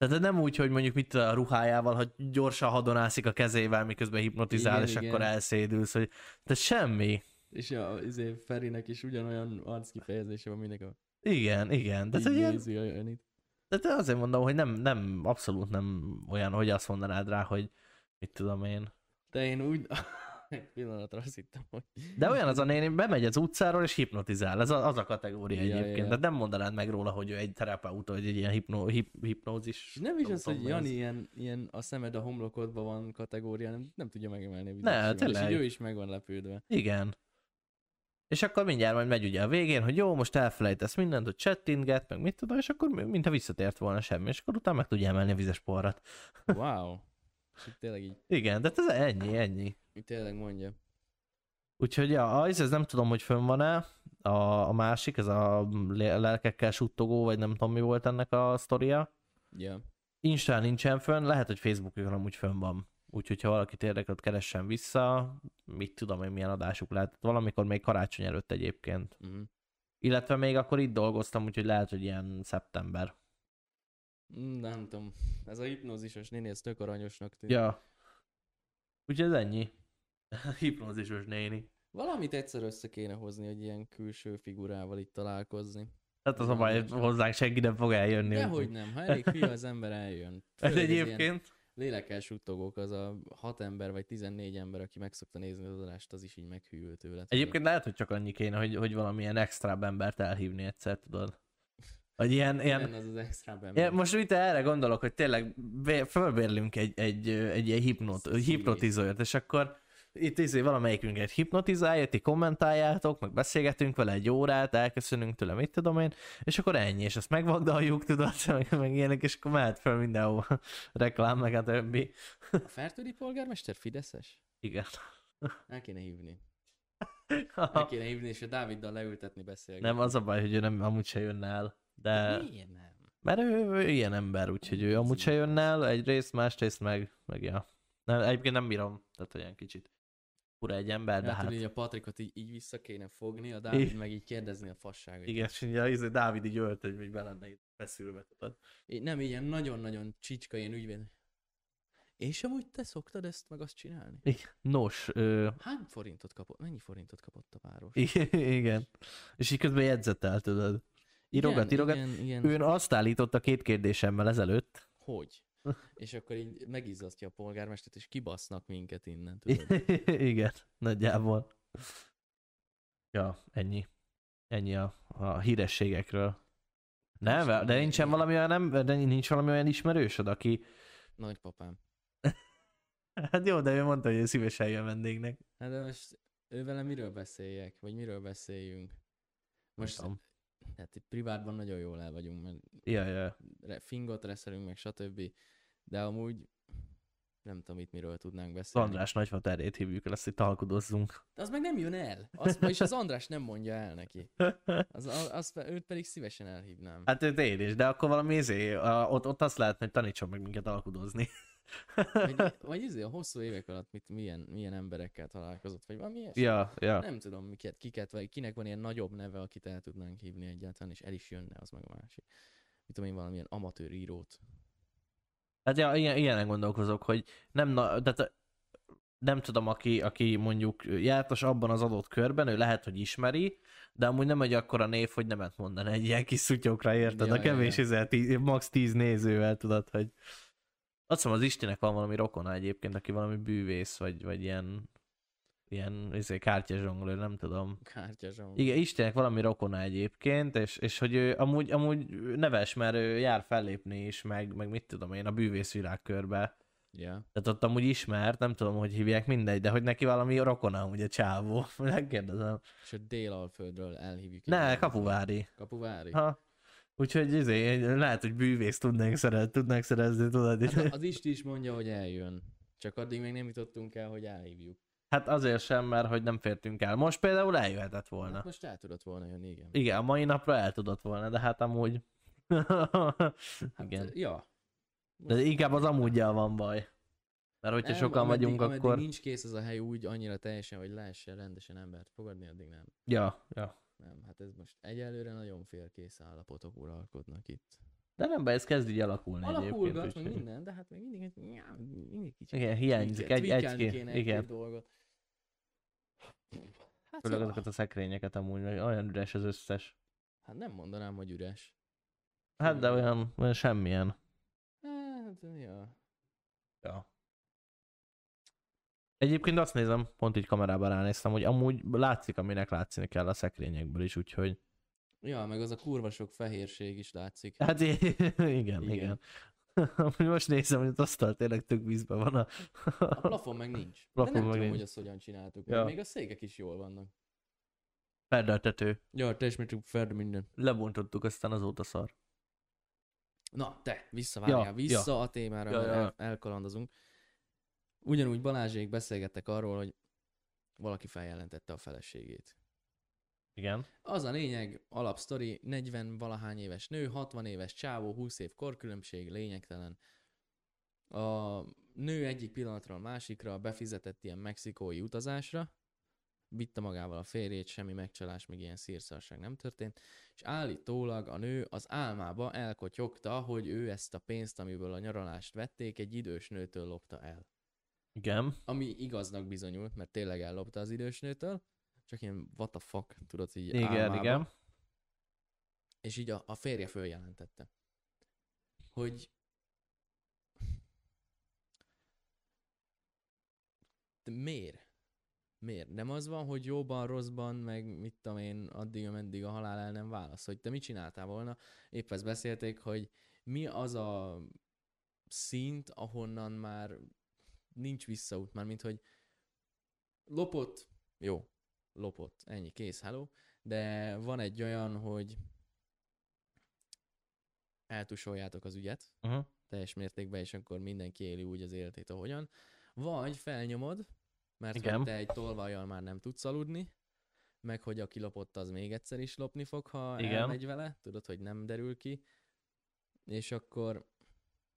Tehát nem úgy, hogy mondjuk mit a ruhájával, hogy gyorsan hadonászik a kezével, miközben hipnotizál, Igen, és igen. akkor elszédülsz, hogy de semmi. És a, izé, Ferinek is ugyanolyan arckifejezése van mindenki. a- Igen, igen. De, így ilyen, de te azért mondom, hogy nem, nem, abszolút nem olyan, hogy azt mondanád rá, hogy mit tudom én. De én úgy... Egy pillanatra azt hittem, hogy... De olyan az a néni, bemegy az utcáról és hipnotizál. Ez a, az a kategória Ja, egyébként. ja. Tehát nem mondanád meg róla, hogy ő egy terapeuta, vagy egy ilyen hipno, hip, hipnózis. És nem is az, hogy Jani ilyen, ilyen a szemed a homlokodban van kategória, nem, nem tudja megemelni a. Ne. És tényleg. így ő is meg van lepődve. Igen. És akkor mindjárt majd megy ugye a végén, hogy jó, most elfelejtesz mindent, hogy chattinget, meg mit tudom, és akkor mi- mintha visszatért volna semmi, és akkor utána meg tudja emelni a vizes porrat. Wow. És tényleg így, Igen, de ez ennyi, ennyi. Tényleg mondja. Úgyhogy ja, az, ez nem tudom, hogy fönn van-e, a, a másik, ez a lelkekkel suttogó, vagy nem tudom mi volt ennek a sztoria. Ja. Instán nincsen fönn, lehet, hogy Facebookon amúgy fönn van. Úgyhogy ha valakit érdekel, keressen vissza, mit tudom én, milyen adásuk lehet. Valamikor még karácsony előtt egyébként. Mm. Illetve még akkor itt dolgoztam, úgyhogy lehet, hogy ilyen szeptember. Mm, Nem tudom. Ez a hipnózisos néni, ez tök aranyosnak tűnik. Ja. Úgyhogy ez ennyi. Hipnózisos néni. Valamit egyszer össze kéne hozni, hogy ilyen külső figurával itt találkozni. Hát az a baj, hogy hozzánk senki nem fog eljönni. Dehogy nem, ha elég fia az ember eljön. Ez Főleg ilyen egyébként. Lélekkel suttogók, az a hat ember vagy 14 ember, aki meg szokta nézni az adást, az is így meghűl tőle. Egyébként lehet, hogy csak annyi kéne, hogy, hogy valamilyen extra embert elhívni egyszer, tudod. Hogy ilyen, ilyen, Lenne az az extra ember. most itt erre gondolok, hogy tényleg bé- fölbérlünk egy, egy, egy ilyen hipnot, Szívét. hipnotizőrt, és akkor itt izé valamelyikünket hipnotizálja, ti kommentáljátok, meg beszélgetünk vele egy órát, elköszönünk tőle, mit tudom én, és akkor ennyi, és azt megvagdaljuk, tudod, meg, meg ilyenek, és akkor mehet fel mindenhol reklám, meg a többi. A Fertődi polgármester Fideszes? Igen. El kéne hívni. El kéne hívni, és a Dáviddal leültetni beszélgetni. nem, az a baj, hogy ő nem, amúgy se jönne el, de... Miért nem? Mert ő, ő ilyen ember, úgyhogy ő amúgy se jönne el, egyrészt, másrészt meg, meg ja. Nem, egyébként nem bírom, tehát olyan kicsit fura egy ember, de hát... hát... így a Patrikot így, így vissza kéne fogni, a Dávid meg így kérdezni a fasságot. Igen, és ugye izé Dávid így ölt, hogy még be lenne itt feszülve, tudod. Így Nem, ilyen nagyon-nagyon csicska ilyen ügyvéd. És amúgy te szoktad ezt meg azt csinálni? Igen. Nos, ö, Hány forintot kapott? Mennyi forintot kapott a város? i- igen. És így közben jegyzetel, tudod. Írogat, írogat. Igen, igen. Ő azt állította két kérdésemmel ezelőtt. Hogy? És akkor így megizzasztja a polgármestert, és kibasznak minket innen, tudod? igen, nagyjából. Ja, ennyi. Ennyi a, a hírességekről. Nem, Most de nem, nincsen igen. valami olyan, ember, de nincs valami olyan ismerősöd, aki... Nagypapám. Hát jó, de ő mondta, hogy ő szívesen jön vendégnek. Hát de most ő vele miről beszéljek? Vagy miről beszéljünk? Most hát privátban nagyon jól el vagyunk, mert Ja, ja. Fingot reszelünk, meg stb. De amúgy nem tudom itt miről tudnánk Az beszélni. András nagyfaterét hívjuk el, azt itt talkudozzunk. De az meg nem jön el. Azt, és az András nem mondja el neki. Az, az, az, őt pedig szívesen elhívnám. Hát őt én is, de akkor valami izé, ott, ott azt lehetne, hogy tanítson meg minket alkudozni. Vagy, vagy izé, a hosszú évek alatt mit, milyen, milyen emberekkel találkozott, vagy valami ilyesmi. ja, ja. Nem tudom, miket, kiket, vagy kinek van ilyen nagyobb neve, akit el tudnánk hívni egyáltalán, és el is jönne, az meg a másik. Mit tudom én, valamilyen amatőr írót. Hát ja, ilyen, ilyenen gondolkozok, hogy nem, na, tehát nem tudom, aki, aki mondjuk jártas abban az adott körben, ő lehet, hogy ismeri, de amúgy nem egy akkora név, hogy nemet mondani egy ilyen kis szutyokra, érted? Ja, a kevés, ja. ja, tíz, max. 10 nézővel, tudod, hogy azt hiszem az Istinek van valami rokona egyébként, aki valami bűvész, vagy, vagy ilyen ilyen izé, kártyazsonglő, nem tudom. Kártyazsong. Igen, Istenek valami rokona egyébként, és, és hogy ő amúgy, amúgy neves, mert ő jár fellépni is, meg, meg mit tudom én, a bűvészvilág körbe. Ja. Tehát ott amúgy ismert, nem tudom, hogy hívják mindegy, de hogy neki valami rokona amúgy a csávó. Megkérdezem. És a délalföldről elhívjuk. Ne, kapuvári. Kapuvári. Ha. Úgyhogy izé, lehet, hogy bűvész tudnánk szerezni, tudnánk szerezni, tudod. Hát az Isti is mondja, hogy eljön. Csak addig még nem jutottunk el, hogy elhívjuk. Hát azért sem, mert hogy nem fértünk el. Most például eljöhetett Hát volna. most el tudott volna jönni, igen. Igen, a mai napra el tudott volna, de hát amúgy... Hát, Igen. Ja. De inkább az amúgyjal van baj. Mert hogyha Nem, sokan ameddig, vagyunk, ameddig akkor... nincs kész az a hely úgy annyira teljesen, hogy lehessen rendesen embert fogadni, addig nem. Ja, ja. Nem, hát ez most egyelőre nagyon félkész állapotok uralkodnak itt. De nem baj, ez kezd így alakulni Alakulgat, meg minden, de hát még mindig, egy- mindig kicsit. Igen, hiányzik egy, tweakelni egy, kéne két, igen. egy-két dolgot. Hát, Főleg ja. azokat a szekrényeket amúgy, meg olyan üres az összes. hát nem mondanám, hogy üres. Hát de olyan, olyan semmilyen. Hát, ja. Ja. Egyébként azt nézem, pont így kamerában ránéztem, hogy amúgy látszik, aminek látszni kell a szekrényekből is, úgyhogy... Ja, meg az a kurva sok fehérség is látszik. Hát igen, igen. Igen. Most nézem, hogy az asztal tényleg tök vízben van a... A plafon meg nincs. Plafon De nem meg tudom, nincs. hogy azt hogyan csináltuk. Ja. Ja. Még a székek is jól vannak. Feldeltető. Ja, te is meg ferd minden. Lebontottuk, aztán azóta szar. Na, te, visszavárjál, Ja, vissza a témára, Ja, mert ja. El, elkalandozunk. Ugyanúgy Balázsék beszélgettek arról, hogy valaki feljelentette a feleségét. Igen. Az a lényeg, alapsztori, 40 valahány éves nő, 60 éves csávó, 20 év korkülönbség, lényegtelen. A nő egyik pillanatról másikra befizetett ilyen mexikói utazásra, vitte magával a férjét, semmi megcsalás, meg ilyen szírszarság nem történt, és állítólag a nő az álmába elkotyogta, hogy ő ezt a pénzt, amiből a nyaralást vették, egy idős nőtől lopta el. Igen. Ami igaznak bizonyult, mert tényleg ellopta az idős nőtől, csak ilyen what the fuck, tudod, így Igen, álmába. igen. És így a, a férje följelentette, hogy de miért? Miért? Nem az van, hogy jóban, rosszban, meg mit tudom én, addig, ameddig a halál el nem válasz, hogy te mit csináltál volna? Épp ezt beszélték, hogy mi az a szint, ahonnan már nincs visszaút, már mint hogy lopott, jó, lopott, ennyi, kész, hello, de van egy olyan, hogy eltusoljátok az ügyet Uh-huh. teljes mértékben, és akkor mindenki éli úgy az életét, ahogyan. Vagy felnyomod, mert Igen. hogy te egy tolvajjal már nem tudsz aludni, meg hogy aki lopott, az még egyszer is lopni fog, ha Igen. elmegy vele, tudod, hogy nem derül ki. És akkor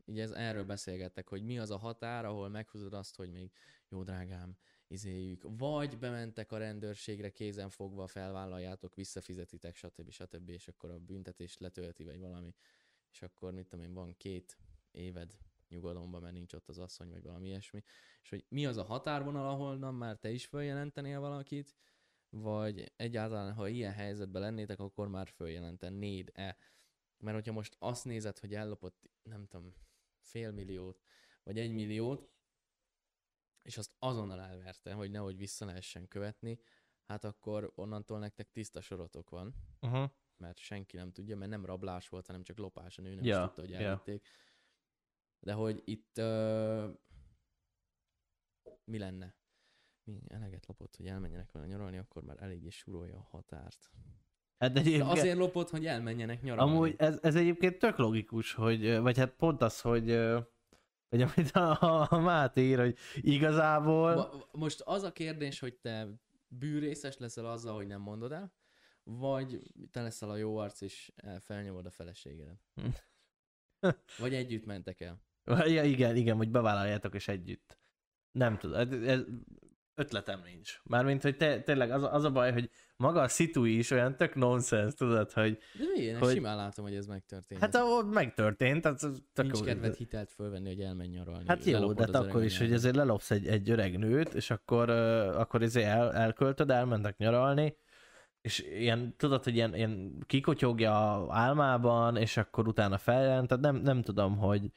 így ez, erről beszélgettek, hogy mi az a határ, ahol meghúzod azt, hogy még jó drágám, izéljük, vagy bementek a rendőrségre kézen fogva, felvállaljátok, visszafizetitek, stb. stb. és akkor a büntetést letölti, vagy valami, és akkor mit tudom én, van két éved nyugalomban, mert nincs ott az asszony, vagy valami ilyesmi, és hogy mi az a határvonal, ahol már te is följelentenél valakit, vagy egyáltalán, ha ilyen helyzetben lennétek, akkor már följelentenéd-e. Mert hogyha most azt nézed, hogy ellopott, nem tudom, fél milliót, vagy egy milliót, és azt azonnal elverte, hogy nehogy vissza lehessen követni, hát akkor onnantól nektek tiszta sorotok van, Uh-huh. mert senki nem tudja, mert nem rablás volt, hanem csak lopás, a nő nem Ja, is tudta, hogy ja. elvitték. De hogy itt uh, mi lenne? Mi eleget lopott, hogy elmenjenek vele nyaralni, akkor már eléggé súrolja a határt. Hát De egyébként, azért lopott, hogy elmenjenek nyaralni. amúgy ez, ez egyébként tök logikus, hogy, vagy hát pont az, hogy, hogy amit a, a Máté ír, hogy igazából... Ma, most az a kérdés, hogy te bűrészes leszel azzal, hogy nem mondod el, vagy te leszel a jó arc, és el- felnyomod a feleségedet. Vagy együtt mentek el. Ja, igen, igen, hogy bevállaljátok és együtt. Nem tudom, ez, ez ötletem nincs. Mármint, hogy te, tényleg az, az a baj, hogy maga a szitui is olyan tök nonsens, tudod, hogy De miért? Hogy-. Simán látom, hogy ez megtörtént. hát ahol megtörtént, ez tök Nincs kedved hitelt fölvenni, hogy elmenj nyaralni. Hát jó, de az hát akkor is, hogy ezért lelopsz egy, egy öreg nőt, és akkor, uh, akkor ezért el, elköltöd, elmentek nyaralni, és ilyen, tudod, hogy ilyen, ilyen kikotyogja álmában, és akkor utána feljelent, tehát nem, nem tudom, hogy,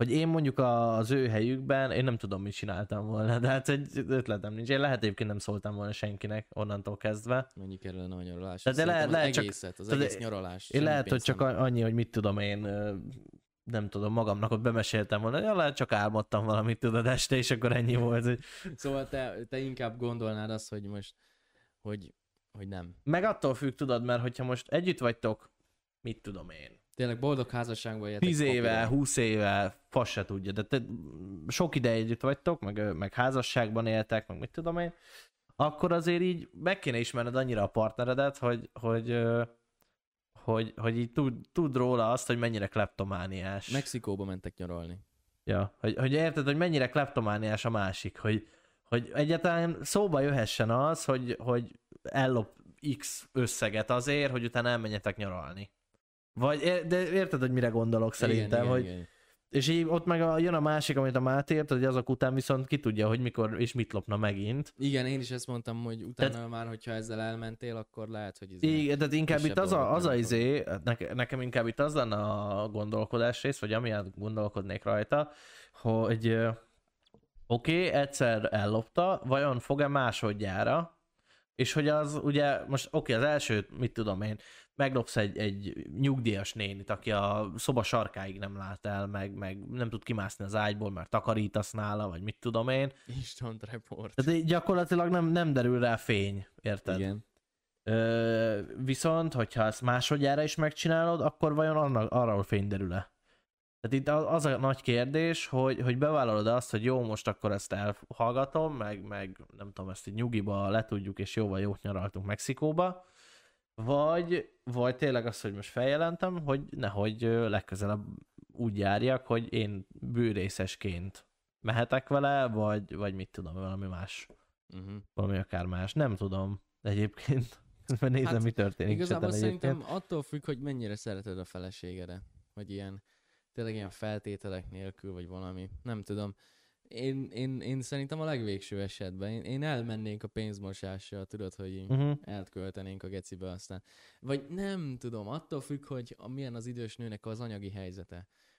hogy én mondjuk az ő helyükben, én nem tudom, mit csináltam volna, de hát egy ötletem nincs. Én lehet egyébként nem szóltam volna senkinek onnantól kezdve. Mennyi kellene a nyaralás? Tehát de Szerintem le- az lehet csak- egészet, az egész nyaralás. Én lehet, hogy csak annyi, hogy mit tudom én, nem tudom, magamnak ott bemeséltem volna, ja, lehet csak álmodtam valamit, tudod, este, és akkor ennyi volt, hogy Szóval te, te inkább gondolnád azt, hogy most, hogy, hogy nem. Meg attól függ, tudod, mert hogyha most együtt vagytok, mit tudom én, Tényleg boldog házasságban éltek. 10 éve, papíron. 20 éve, fasz se tudja, de te sok ide együtt vagytok, meg, meg házasságban éltek, meg mit tudom én, akkor azért így meg kéne ismerned annyira a partneredet, hogy, hogy, hogy, hogy így tud, tud róla azt, hogy mennyire kleptomániás. Mexikóba mentek nyaralni. Ja, hogy, hogy érted, hogy mennyire kleptomániás a másik, hogy, hogy egyáltalán szóba jöhessen az, hogy, hogy ellop X összeget azért, hogy utána elmenjetek nyaralni. Vagy, ér- de érted, hogy mire gondolok szerintem, igen, igen, hogy, igen. és így ott meg a, jön a másik, amit a Máté ért, hogy azok után viszont ki tudja, hogy mikor és mit lopna megint. Igen, én is ezt mondtam, hogy utána tehát... már, hogyha ezzel elmentél, akkor lehet, hogy ez Igen, tehát inkább itt az a, az a izé, neke, nekem inkább itt az lenne a gondolkodás rész, vagy amiatt gondolkodnék rajta, hogy oké, okay, egyszer ellopta, vajon fog-e másodjára, és hogy az ugye, most oké, okay, az elsőt, mit tudom én, meglopsz egy, egy nyugdíjas nénit, aki a szoba sarkáig nem lát el, meg, meg nem tud kimászni az ágyból, mert takarítasz nála, vagy mit tudom én. instant report. Tehát gyakorlatilag nem, nem derül rá fény, érted? Igen. Ö, viszont, hogyha ezt másodjára is megcsinálod, akkor vajon annak, arra fény derül-e? Tehát itt az az a nagy kérdés, hogy, hogy bevállalod azt, hogy jó, most akkor ezt elhallgatom, meg, meg nem tudom, ezt így nyugiba letudjuk, és jóval jót nyaraltunk Mexikóba, vagy, vagy tényleg az, hogy most feljelentem, hogy nehogy legközelebb úgy járjak, hogy én bűrészesként mehetek vele, vagy, vagy mit tudom, valami más Uh-huh. valami akár más. Nem tudom egyébként. Mert nézem, Hát, mi történik Igazából chaten egyébként. szerintem attól függ, hogy mennyire szereted a feleségedet. Vagy ilyen, tényleg ilyen feltételek nélkül, vagy valami. Nem tudom. Én, én, én szerintem a legvégső esetben, én, én elmennék a pénzmosással, tudod, hogy Uh-huh. elköltenénk a gecibe aztán. Vagy nem tudom, attól függ, hogy a, milyen az idős nőnek az anyagi helyzete.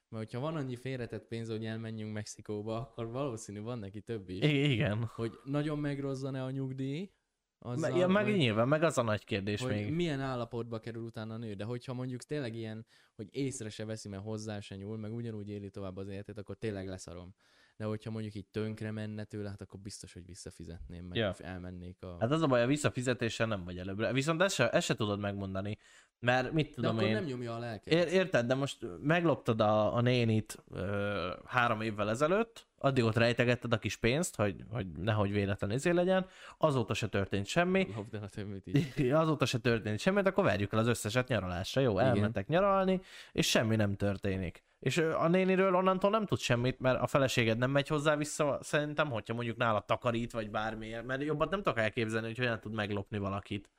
Mert hogyha van annyi félretett pénz, hogy elmenjünk Mexikóba, akkor valószínű van neki több is. I- igen. Hogy nagyon megrozzan-e a nyugdíj, azzal, ja, meg hogy, nyilván, meg az a nagy kérdés hogy még. milyen állapotba kerül utána a nő. De hogyha mondjuk tényleg ilyen, hogy észre se veszi, mert hozzá se nyúl, meg ugyanúgy éli tovább az életét, akkor tényleg leszarom. De hogyha mondjuk így tönkre menne tőle, hát akkor biztos, hogy visszafizetném, meg Ja. elmennék a... Hát az a baj, a visszafizetéssel nem vagy előbbre. Viszont ezt se, ezt se tudod megmondani. Mert mit de tudom akkor én... nem nyomja a lelket. Ér, érted, de most megloptad a, a nénit ö, három évvel ezelőtt, addig ott rejtegetted a kis pénzt, hogy, hogy nehogy véletlen izé legyen, azóta se történt semmi, Lopd el a többit így. azóta se történt semmi, hát akkor verjük el az összeset nyaralásra, jó? Igen. Elmentek nyaralni, és semmi nem történik. És a néniről onnantól nem tud semmit, mert a feleséged nem megy hozzá vissza, szerintem, hogyha mondjuk nála takarít, vagy bármiért, mert jobban nem tudok elképzelni, hogy hogyan tud meglopni valakit.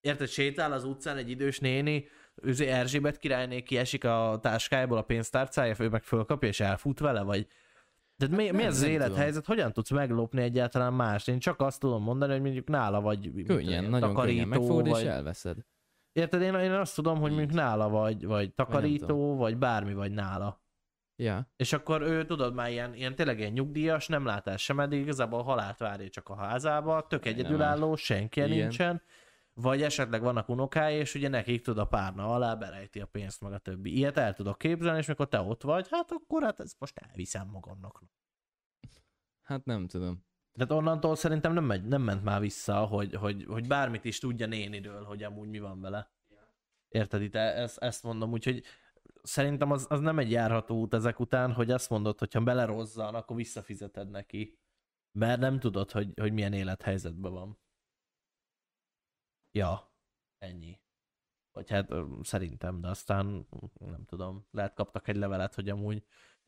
Érted, sétál az utcán egy idős néni, őzi Erzsébet királyné kiesik a táskájából a pénztárcája, ő meg fölkapja és elfut vele, vagy... De mi, mi nem- ez az nem élethelyzet? Hogyan tudsz meglopni egyáltalán mást? Én csak azt tudom mondani, hogy mondjuk nála vagy tudom Könnyen, nagyon könnyen. Megfogod vagy... és elveszed. Érted, én, én azt tudom, hogy mondjuk nála vagy, vagy takarító, vagy bármi vagy nála. Ja. És akkor ő, tudod, már ilyen, ilyen tényleg ilyen nyugdíjas, nem lát el sem eddig, igazából halált várja csak a házába, tök egyedülálló, senki Igen. nincsen, vagy esetleg vannak unokái, és ugye nekik tud a párna alá berejti a pénzt, meg a többi. Ilyet el tudok képzelni, és mikor te ott vagy, hát akkor hát ezt most elviszem magamnak. Hát nem tudom. Tehát onnantól szerintem nem, megy, nem ment már vissza, hogy, hogy, hogy bármit is tudja néniről, hogy amúgy mi van vele. Érted itt? E- Ezt, ezt mondom, úgyhogy szerintem az, az nem egy járható út ezek után, hogy azt mondod, hogy ha belerozzan, akkor visszafizeted neki. Mert nem tudod, hogy, hogy milyen élethelyzetben van. Ja, ennyi. Vagy hát szerintem, de aztán nem tudom, lehet kaptak egy levelet, hogy amúgy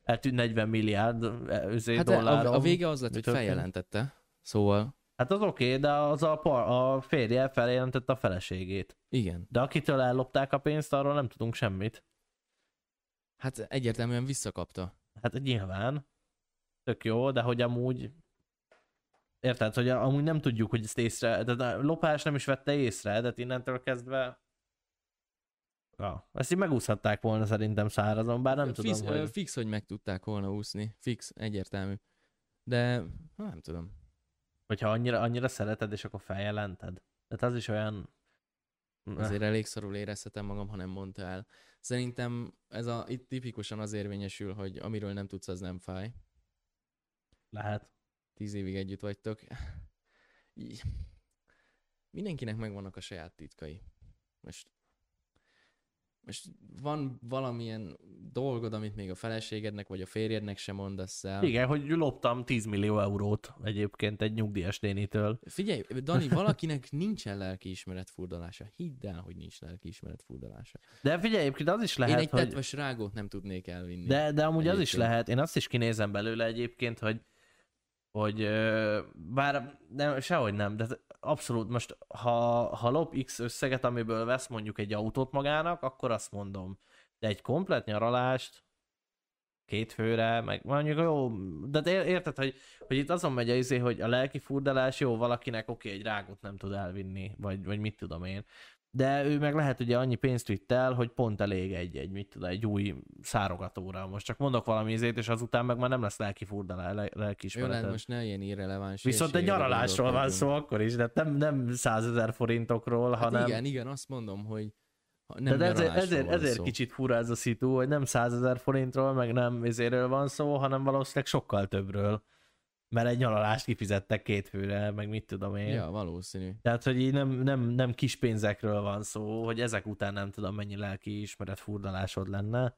eltűnt 40 milliárd özé Hát dollár. a, a vége az lett, hogy történt? feljelentette. Szóval, Hát az oké, okay, de az a, par, a férje feljelentette a feleségét. igen. De akitől ellopták a pénzt, arról nem tudunk semmit. Hát egyértelműen visszakapta. Hát nyilván. Tök jó, de hogy amúgy... Érted, hogy amúgy nem tudjuk, hogy ezt észre... De a lopás nem is vette észre, de innentől kezdve... Ja, ezt így megúszhatták volna szerintem szárazon, bár nem fix, tudom, hogy... Fix, hogy meg tudták volna úszni. Fix, egyértelmű. De nem tudom. Hogyha annyira, annyira szereted, és akkor feljelented. Tehát az is olyan... Azért elég szarul érezhetem magam, ha nem mondta el. Szerintem ez a, itt tipikusan az érvényesül, hogy amiről nem tudsz, az nem fáj. Lehet. Tíz évig együtt vagytok. Mindenkinek megvannak a saját titkai. Most, most van valamilyen dolgod, amit még a feleségednek vagy a férjednek sem mondasz el. Igen, hogy loptam 10 millió eurót egyébként egy nyugdíjas nénitől. Figyelj, Dani, valakinek nincsen lelkiismeret furdalása. Hidd el, hogy nincs lelkiismeret furdalása. De figyelj, egyébként az is Én lehet, egy hogy... tetves rágót nem tudnék elvinni. De, de amúgy az is Egyébként. lehet, én azt is kinézem belőle egyébként, hogy hogy bár nem, sehogy nem, de abszolút most, ha, ha lop X összeget, amiből vesz mondjuk egy autót magának, akkor azt mondom. De egy komplet nyaralást, két főre, meg mondjuk jó, de ér- érted, hogy, hogy itt azon megy a izé, hogy a lelki furdalás, jó, valakinek oké, egy rágot nem tud elvinni, vagy, vagy mit tudom én. De ő meg lehet ugye annyi pénzt vitt el, hogy pont elég egy, egy mit tudom, egy új szárogatóra. Most csak mondok valami izét, és azután meg már nem lesz lelki furdalás, le, Jó, lelkiismereted. lehet, most ne ilyen irreleváns Viszont egy nyaralásról van szó akkor is, de nem, nem 100 ezer forintokról, Hát hanem... igen, igen, azt mondom, hogy nem de ezért, ezért, ezért szó. kicsit fura ez a szitu, hogy nem 100 ezer forintról, meg nem ezéről van szó, hanem valószínűleg sokkal többről. Mert egy nyaralást kifizettek két főre, meg mit tudom én. Ja, valószínű. Tehát, hogy így nem, nem, nem kis pénzekről van szó, hogy ezek után nem tudom, mennyi lelki ismeret furdalásod lenne.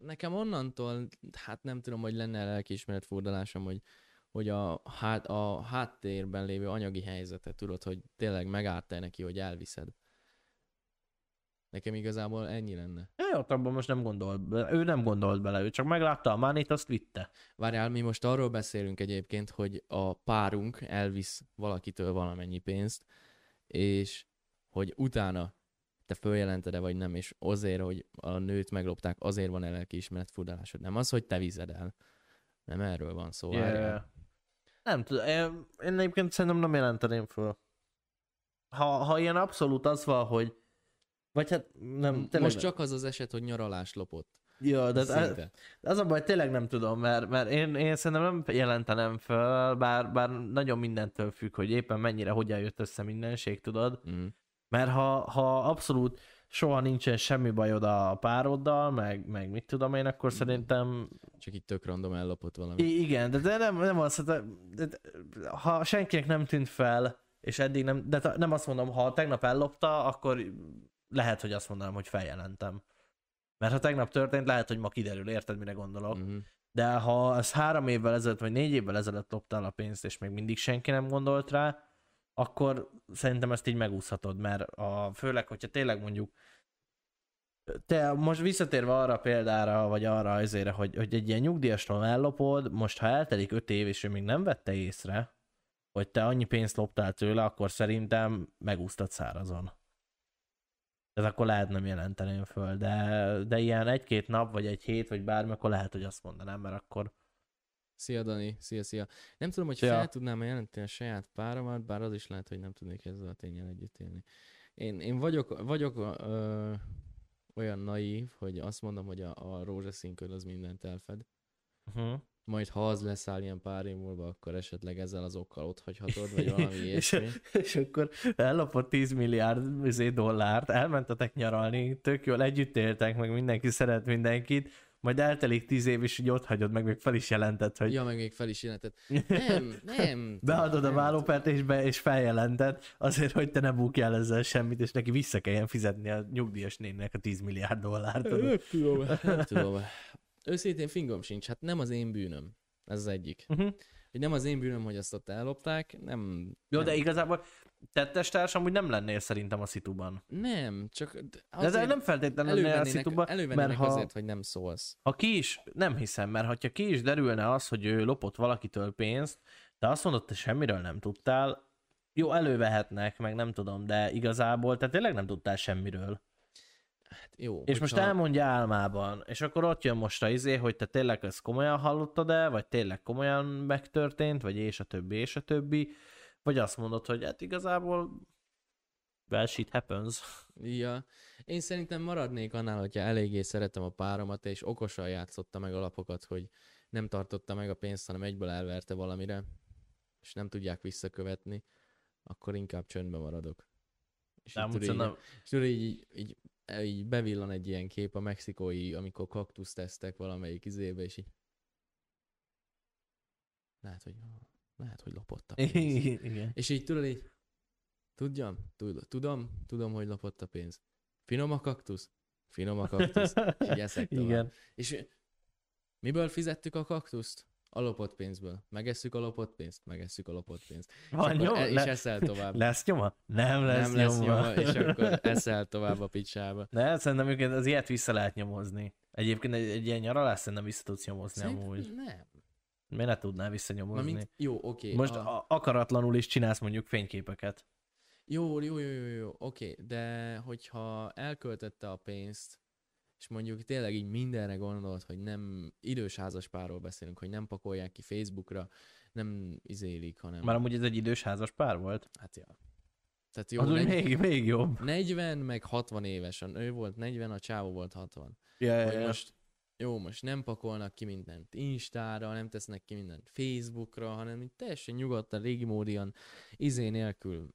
Nekem onnantól, hát nem tudom, hogy lenne lelkiismeret furdalásom, hogy, hogy a, hát, a háttérben lévő anyagi helyzetet tudod, hogy tényleg megárta neki, hogy elviszed. Nekem igazából ennyi lenne. Ja, jó, abban most nem gondolt bele. Ő nem gondolt bele, ő csak meglátta a mánit, azt vitte. Várjál, mi most arról beszélünk egyébként, hogy a párunk elvisz valakitől valamennyi pénzt, és hogy utána te följelented-e vagy nem, és azért, hogy a nőt meglopták, azért van lelkiismeret furdalásod. Nem az, hogy te vized el. Nem erről van szó. Yeah. várjál. Nem tudom, én, én egyébként szerintem nem jelenteném föl. Ha, ha ilyen abszolút az van, hogy vagy hát nem, tényleg Most csak az az eset, hogy nyaralást lopott. Jó, de az, Szinte. az a baj, tényleg nem tudom, mert, mert én, én szerintem nem jelentenem föl, bár, bár nagyon mindentől függ, hogy éppen mennyire, hogyan jött össze mindenség, tudod? Mm. Mert ha, ha abszolút soha nincsen semmi bajod a pároddal, meg, meg mit tudom én, akkor szerintem Csak itt tök random ellopott valami. I- igen, de, de nem, nem az, de, de, de, ha senkinek nem tűnt fel, és eddig nem, de nem azt mondom, ha tegnap ellopta, akkor lehet, hogy azt mondanám, hogy feljelentem. Mert ha tegnap történt, lehet, hogy ma kiderül, érted, mire gondolok. Mm-hmm. De ha az három évvel ezelőtt, vagy négy évvel ezelőtt loptál a pénzt, és még mindig senki nem gondolt rá, akkor szerintem ezt így megúszhatod, mert a, főleg, hogyha tényleg mondjuk te most visszatérve arra a példára, vagy arra azért, hogy, hogy egy ilyen nyugdíjasról ellopod, most ha eltelik öt év, és ő még nem vette észre, hogy te annyi pénzt loptál tőle, akkor szerintem megúsztad szárazon. Ez akkor lehet nem jelenteném föl, de, de ilyen egy-két nap, vagy egy hét, vagy bármi, akkor lehet, hogy azt mondanám, mert akkor Szia Dani, szia, szia. Nem tudom, hogy Szia. fel tudnám jelenteni a saját páromat, bár az is lehet, hogy nem tudnék ezzel a tényel együtt élni. Én, én vagyok, vagyok ö, olyan naív, hogy azt mondom, hogy a, a rózsaszínköd az mindent elfed. uh-huh. Majd ha az leszáll ilyen pár év múlva, akkor esetleg ezzel az okkal ott hagyhatod, vagy valami és, ilyesmi. és akkor ellopott 10 milliárd izé, dollárt, elmentetek nyaralni, tök jól együtt éltek, meg mindenki szeret mindenkit, majd eltelik 10 év, és úgy ott hagyod, meg még fel is jelentett, hogy Ja, meg még fel is jelentett. Nem, nem. beadod a nem. vállópert, és, be, és feljelented, azért, hogy te ne bukjál ezzel semmit, és neki vissza kelljen fizetni a nyugdíjas nénnek a 10 milliárd dollárt. Nem tudom. Nem tudom. Őszintén fingom sincs, hát nem az én bűnöm. Ez az egyik. Uh-huh. Hogy nem az én bűnöm, hogy azt ott ellopták, nem... Jó, nem, de igazából tettestárs amúgy nem lennél szerintem a szituban. Nem, csak De ez nem feltétlenül lennél a szituban, mert ha... azért, hogy nem szólsz. Ha ki is, nem hiszem, mert ha ki is derülne az, hogy ő lopott valakitől pénzt, de azt mondod, te semmiről nem tudtál, jó, elővehetnek, meg nem tudom, de igazából te tényleg nem tudtál semmiről. Hát jó, És most elmondja álmában, és akkor ott jön most a izé, hogy te tényleg ezt komolyan hallottad el, vagy tényleg komolyan megtörtént, vagy és a többi, és a többi, vagy azt mondod, hogy hát igazából well shit happens. Ja. Én szerintem maradnék annál, hogyha eléggé szeretem a páromat, és okosan játszotta meg a lapokat, hogy nem tartotta meg a pénzt, hanem egyből elverte valamire, és nem tudják visszakövetni, akkor inkább csöndbe maradok. És De így így, így, így, így bevillan egy ilyen kép a mexikói, amikor kaktuszt tesztek valamelyik izébe, és így lehet, hogy lehet, hogy lopott a pénzt. igen. És így tudod így, tudjam, tud, tudom, tudom, hogy lopott a pénz. Finom a kaktusz? Finom a kaktusz. És így eszek tovább. Igen. És miből fizettük a kaktuszt? A lopott pénzből. Megesszük a lopott pénzt? Megesszük a lopott pénzt. És, Van akkor nyoma? e- és Le- eszel tovább. Lesz nyoma? Nem lesz, nem lesz nyoma. nyoma, és akkor eszel tovább a picsába. De szerintem egyébként az ilyet vissza lehet nyomozni. Egyébként egy, egy ilyen nyaralás szerintem vissza tudsz nyomozni amúgy. Szerintem nem. Miért ne tudnál visszanyomozni? Mármint, jó, oké. Most a... akaratlanul is csinálsz mondjuk fényképeket. Jó, jó, jó, jó, jó, oké, de hogyha elköltette a pénzt, és mondjuk tényleg így mindenre gondolt, hogy nem idős házaspárról beszélünk, hogy nem pakolják ki Facebookra, nem izélik, hanem... Már amúgy ez egy idős házas pár volt. Hát ja. Tehát jó, Az negy- még, még jobb. 40 meg 60 éves, a nő volt 40, a csávó volt 60. Ja, ja, ja. most, jó, most nem pakolnak ki mindent Instára, nem tesznek ki mindent Facebookra, hanem így teljesen nyugodtan, régi módian, izé nélkül,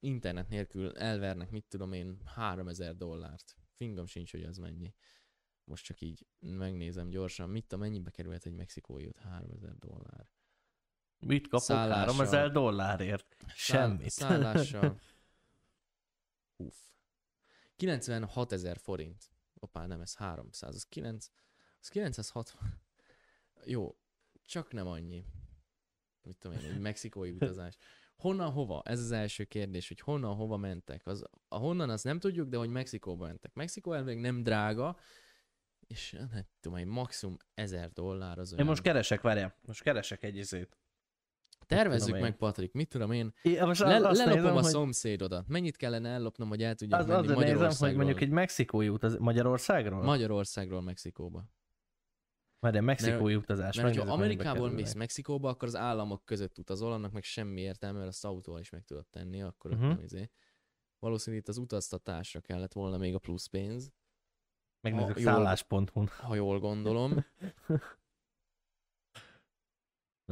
internet nélkül elvernek, mit tudom én, 3000 dollárt. Fingam sincs, hogy az mennyi. Most csak így megnézem gyorsan, mit tudom, mennyibe került egy mexikói út? 3000 dollár. Mit kapok? Szállással. 3000 dollárért? Semmit. Száll, szállással. Uff. 96 ezer forint. Opá, nem, ez 300. Az 9, az 960. Jó, csak nem annyi. Mit tudom én, egy mexikói utazás. Honnan hova? Ez az első kérdés, hogy honnan hova mentek. Az, a honnan azt nem tudjuk, de hogy Mexikóba mentek. Mexikó elvég nem drága, és nem tudom, egy maximum 1000 dollár az Én olyan. most keresek, várjál, most keresek egy izét. Tervezzük tudom én. meg, Patrik, mit tudom én, Én most Le, lelopom nézem, a szomszédodat. Mennyit kellene ellopnom, hogy el tudjak az, menni az nézem, hogy Magyarországról? mondjuk egy mexikói utazás, Magyarországról? Magyarországról Mexikóba. Már egy mexikói utazás. Mert ha Amerikából mész Mexikóba, akkor az államok között utazol, annak meg semmi értelme, mert azt autóval is meg tudod tenni, akkor uh-huh. Nem izé. Valószínűleg itt az utaztatásra kellett volna még a plusz pénz. Megnézzük szállás.hu-n. ha jól gondolom.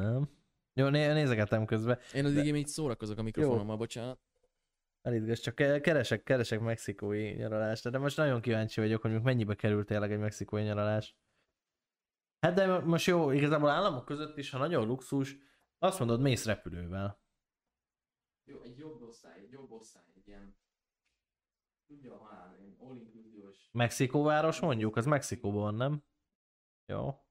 Nem? Jó, né- nézegetem közben. Én addig én így szórakozok a mikrofonommal, bocsánat. Elítgess, csak ke- keresek, keresek mexikói nyaralást, de most nagyon kíváncsi vagyok, hogy mennyibe került tényleg egy mexikói nyaralás. Hát de most jó, igazából államok között is, ha nagyon luxus, azt mondod, mész repülővel. Jó, egy jobb osztály, egy jobb osztály, egy ilyen... Tudja a halál, egy all inclusive Mexikóváros mondjuk, az Mexikóban van, nem? Jó.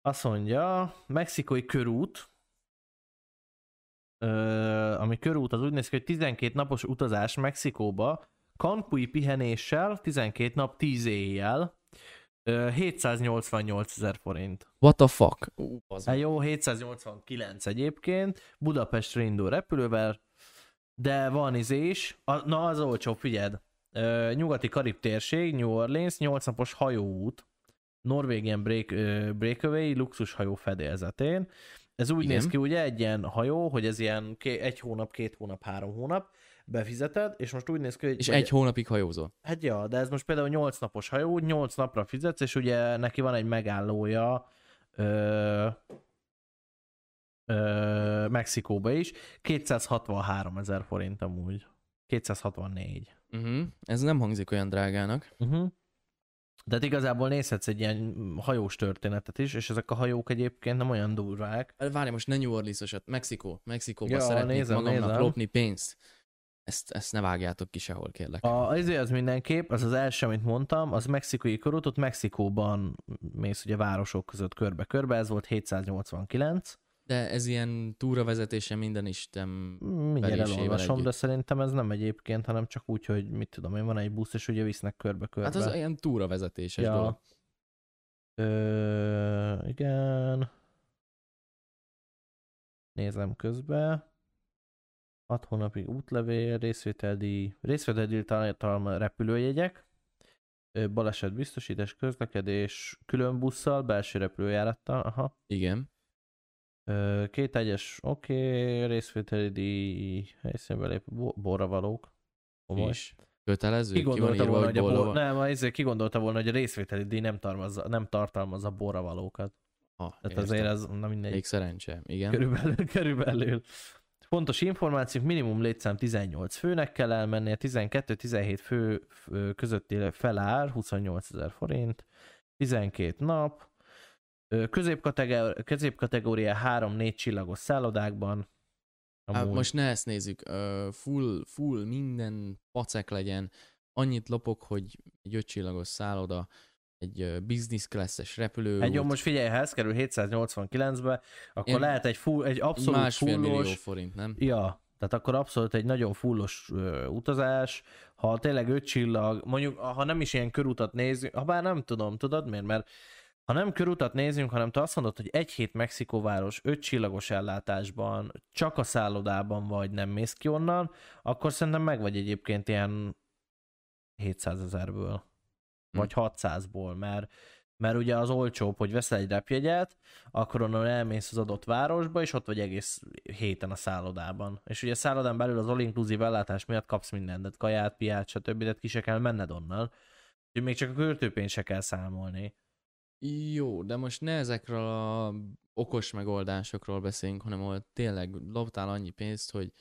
Azt mondja, mexikói körút, ö, ami körút, az úgy néz ki, hogy 12 napos utazás Mexikóba, Cancúi pihenéssel, 12 nap, 10 éjjel, 788 ezer forint. What the fuck? Ú, az Hát jó, 789 egyébként, Budapestre indul repülővel, de van izé is, a, na az olcsó, figyeld. Ö, nyugati Karib térség, New Orleans, 8 napos hajóút, Norvégian break, ö, Breakaway, luxus hajó fedélzetén. Ez úgy Igen. néz ki ugye egy ilyen hajó, hogy ez ilyen ké, egy hónap, két hónap, három hónap, befizeted, és most úgy néz ki, hogy... És vagy- egy hónapig hajózol. Hát ja, de ez most például 8 napos hajó, 8 napra fizetsz, és ugye neki van egy megállója ö, ö, Mexikóba is, 263 ezer forint amúgy. 264. Uh-huh. Ez nem hangzik olyan drágának. Uh-huh. De hát igazából nézhetsz egy ilyen hajós történetet is, és ezek a hajók egyébként nem olyan durvák. Várj, most ne New Orleans-osat. Mexikó. Mexikóba Ja, szeretnék nézem, magamnak nézem. lopni pénzt. Ezt, ezt ne vágjátok ki sehol, kérlek. A, azért az mindenképp, az az első, amit mondtam, az mexikai körút, ott Mexikóban mész ugye városok között körbe-körbe, ez volt 789. De ez ilyen túravezetése minden isten. Mindjárt elolvasom, de együtt. szerintem ez nem egyébként, hanem csak úgy, hogy mit tudom én, van egy busz, és ugye visznek körbe-körbe. Hát az ilyen túravezetéses Ja. dolog. Ö, igen. Nézem közben. 6 hónapig útlevél, részvételi, részvételi tartalma repülőjegyek, baleset biztosítás, közlekedés, külön busszal, belső repülőjárattal, aha. Igen. Két egyes, oké, okay, részvételi díj, helyszínbe lép, bo- borravalók. Komoly. És kötelező? Ki gondolta volna, hogy a bor... nem, azért ki gondolta volna, hogy a részvételi díj nem, tartalmazza, nem tartalmazza borravalókat. Ah, Tehát értem. azért ez, na mindegy. Még szerencse, igen. Körülbelül, körülbelül. Fontos információk, minimum létszám 18 főnek kell elmennie, 12-17 fő közötti felár, 28 ezer forint, 12 nap, Ö, középkategóri- középkategória 3-4 csillagos szállodákban. Hát most ne ezt nézzük. Full, full minden pacek legyen. Annyit lopok, hogy egy ötcsillagos szálloda, egy business class-es repülő. Hát jó, most figyelj, ha ez kerül 789-be, akkor Én- lehet egy, full, egy abszolút másfél millió fullos, forint, nem? Ja, tehát akkor abszolút egy nagyon fullos ö, utazás, ha tényleg öt csillag, mondjuk ha nem is ilyen körutat nézünk, ha bár nem tudom, tudod miért? Mert ha nem körutat nézünk, hanem te azt mondod, hogy egy hét Mexikóváros öt csillagos ellátásban, csak a szállodában vagy, nem mész ki onnan, akkor szerintem meg vagy egyébként ilyen 700 ezerből. Vagy 600-ból, mert mert ugye az olcsóbb, hogy veszel egy repjegyet, akkor onnan elmész az adott városba, és ott vagy egész héten a szállodában. És ugye a szállodán belül az all-inclusive ellátás miatt kapsz mindent, tehát kaját, piát, stb. De ki se kell menned onnan. Úgyhogy még csak a költőpénzt se kell számolni. Jó, de most ne ezekről a okos megoldásokról beszéljünk, hanem ahol tényleg loptál annyi pénzt, hogy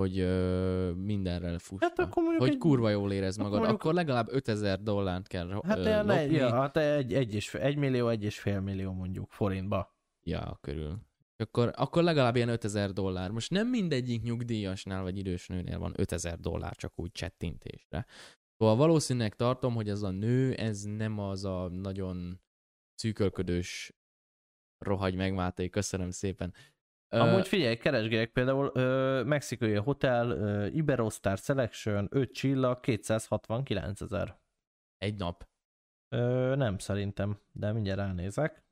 hogy ö, mindenre fuss. Hát akkor mondjuk hogy egy- kurva jól érez magad, akkor, mondjuk- legalább 5000 dollárt kell Hát, ö, lopni. ja, hát egy, egy, és, egy millió, egy és fél millió mondjuk forintba. Ja, körül. Akkor, akkor legalább ilyen 5000 dollár. Most nem mindegyik nyugdíjasnál vagy idős nőnél van 5000 dollár csak úgy csettintésre. Szóval valószínűleg tartom, hogy ez a nő, ez nem az a nagyon szűkölködős rohagy meg, Máté, köszönöm szépen. Amúgy figyelj, keresgélek például ö, mexikai hotel, ö, Iberostar Selection, 5 csillag, 269 ezer. egy nap. Ö, nem szerintem, de mindjárt ránézek.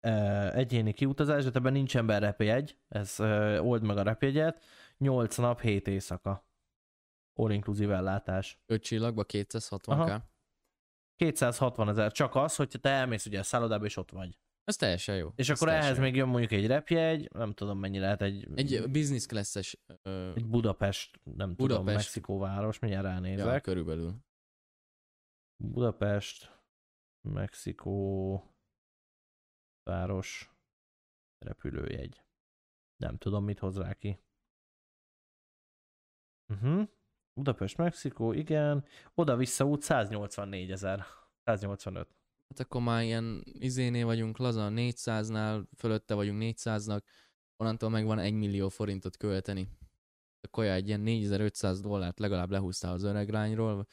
Ö, egyéni kiutazás, de ebben nincs ember repjegy, ez ö, old meg a repjegyet. 8 nap, 7 éjszaka. All inclusive ellátás. 5 csillagba 260 Aha. k 260 ezer, csak az, hogy te elmész ugye a szállodába és ott vagy. Ez teljesen jó. És akkor ehhez jó. még jön mondjuk egy repjegy, nem tudom mennyi lehet egy, Egy business class-es ö, egy Budapest, nem tudom, Budapest. Mexikóváros, mindjárt ja, ránézek. körülbelül. Budapest, Mexikó, város, repülőjegy. Nem tudom, mit hoz rá ki. Uh-huh. Budapest, Mexikó, igen. Oda-vissza út 184 ezer. 185. Hát akkor már ilyen izénél vagyunk, laza 400-nál, fölötte vagyunk 400-nak, onnantól meg van 1 millió forintot költeni. A kaja egy ilyen 4500 dollárt legalább lehúztál az öregrányról.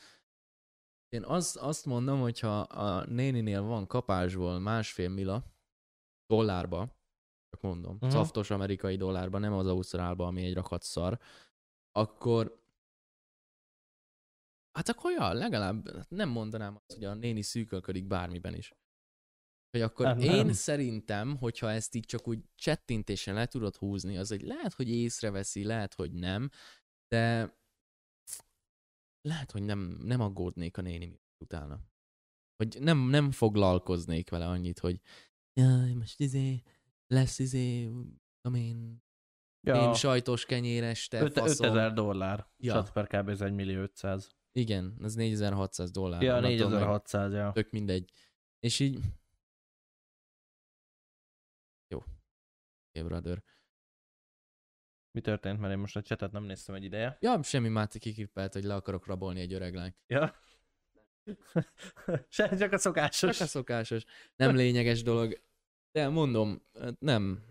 Én azt, azt mondom, hogyha a néninél van kapásból másfél mila dollárba, csak mondom, uh-huh. szaftos amerikai dollárba, nem az ausztrálba, ami egy rakat szar, akkor Hát akkor ja, legalább nem mondanám azt, hogy a néni szűkölködik bármiben is. Hogy akkor Nem, én nem. szerintem, hogyha ezt így csak úgy csettintésen le tudod húzni, az egy lehet, hogy észreveszi, lehet, hogy nem, de lehet, hogy nem, nem aggódnék a néni utána. Hogy nem, nem foglalkoznék vele annyit, hogy jaj, most izé, lesz izé, én, Ja, én sajtos kenyér este, öt- faszom. 5000 dollár. Ja. per kb. ez 1 millió 500. Igen, az 4600 dollár. Ja, Onnantól meg- 4600, ja. tök mindegy. És így... Jó. Okay, brother. Mi történt, mert én most a csetet nem néztem egy ideje. Ja, semmi Máté kikrippelt, hogy le akarok rabolni egy öreg lányt. Ja. Se, csak a szokásos. Csak a szokásos. Nem lényeges dolog. De mondom, nem.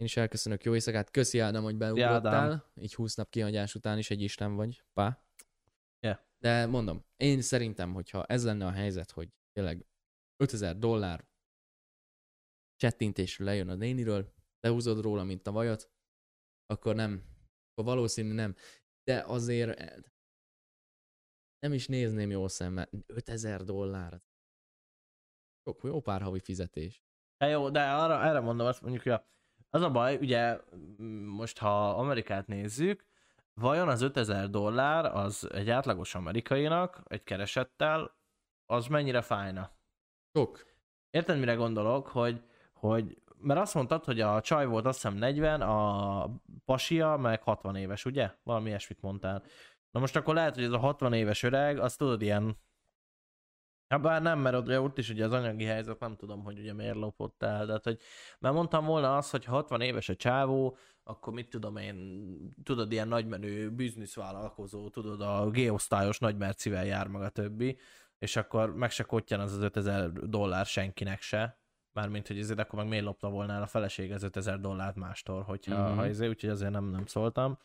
Én is elköszönök, jó éjszakát. Köszi Ádám, hogy beugrottál. Így 20 nap kihagyás után is egy isten vagy. Pá. Yeah. De mondom, én szerintem, hogyha ez lenne a helyzet, hogy tényleg 5000 dollár csettintésről lejön a néniről, lehúzod róla, mint a vajat, akkor nem. Akkor valószínű nem. De azért eh, nem is nézném jó szemmel. 5000 dollár. Jó, jó pár havi fizetés. Ja, jó, de arra, erre mondom azt mondjuk, hogy a- az a baj, ugye most ha Amerikát nézzük, vajon az 5000 dollár az egy átlagos amerikainak, egy keresettel, az mennyire fájna? Sok. Érted, mire gondolok, hogy, hogy mert azt mondtad, hogy a csaj volt azt hiszem 40, a pasia meg 60 éves, ugye? Valami ilyesmit mondtál. Na most akkor lehet, hogy ez a 60 éves öreg, azt tudod ilyen Hát bár nem, mert ugye ott is ugye az anyagi helyzet, nem tudom, hogy ugye miért lopott el, de hát, hogy mert mondtam volna azt, hogy ha 60 éves a csávó, akkor mit tudom én, tudod, ilyen nagymenő bizniszvállalkozó, tudod, a G-osztályos nagymercivel jár meg a többi, és akkor meg se kottyan az az 5000 dollár senkinek se, mármint, hogy ezért akkor meg miért lopta volna el a feleség az 5000 dollárt mástól, hogyha Mhm. mm-hmm. ha ezért, úgyhogy azért nem, nem szóltam.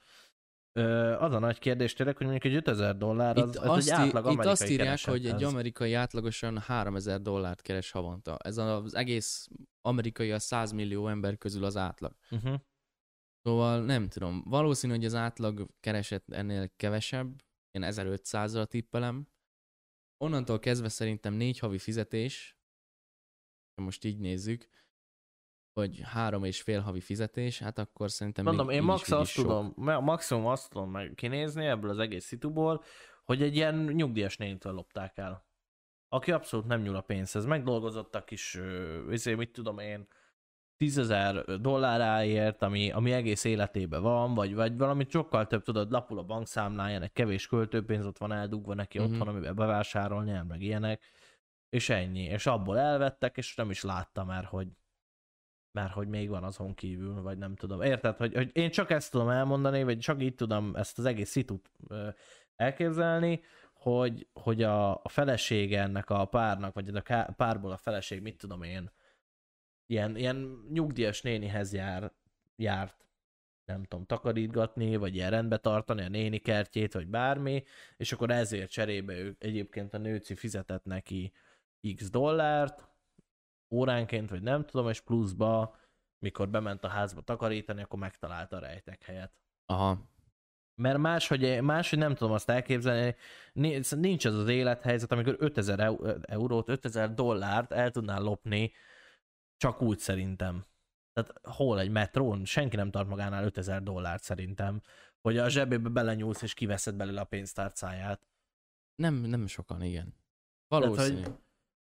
Az a nagy kérdés tényleg, hogy mondjuk egy 5000 dollár, az, Itt, az azt, egy átlag itt amerikai azt írják, hogy egy amerikai átlagosan 3000 dollárt keres havonta. Ez az egész amerikai a 100 millió ember közül az átlag. Uh-huh. Szóval nem tudom. Valószínű, hogy az átlag kereset ennél kevesebb. Én 1500-ra tippelem. Onnantól kezdve szerintem négy havi fizetés, most így nézzük, vagy három és fél havi fizetés, hát akkor szerintem Mondom, még én max azt sok. tudom, ma- maximum azt tudom meg kinézni ebből az egész szituból, hogy egy ilyen nyugdíjas nénitől lopták el. Aki abszolút nem nyúl a pénzhez. Megdolgozott a kis, izé, mit tudom én, tízezer dolláráért, ami, ami egész életében van, vagy, vagy valamit sokkal több, tudod, lapul a bankszámláján, egy kevés költőpénz ott van eldugva neki Mhm. uh-huh. otthon, amivel bevásárolni, meg ilyenek, és ennyi. És abból elvettek, és nem is látta már, hogy mert hogy még van azon kívül, vagy nem tudom. Érted, hogy, hogy én csak ezt tudom elmondani, vagy csak így tudom ezt az egész szitut elképzelni, hogy, hogy a, a felesége ennek a párnak, vagy a párból a feleség, mit tudom én, ilyen, ilyen nyugdíjas nénihez jár, járt, nem tudom, takarítgatni, vagy ilyen rendbe tartani a néni kertjét, vagy bármi, és akkor ezért cserébe ő egyébként a nőci fizetett neki x dollárt, óránként, vagy nem tudom, és pluszba, mikor bement a házba takarítani, akkor megtalálta a rejtek helyet. Aha. Mert máshogy, máshogy nem tudom azt elképzelni, nincs nincs az az élethelyzet, amikor 5000 eu- eurót, 5000 dollárt el tudnál lopni, csak úgy szerintem. Tehát hol egy metrón? Senki nem tart magánál 5000 dollárt szerintem, hogy a zsebébe belenyúlsz és kiveszed belőle a pénztárcáját. Nem, nem sokan, igen. Tehát, Valószínű. hogy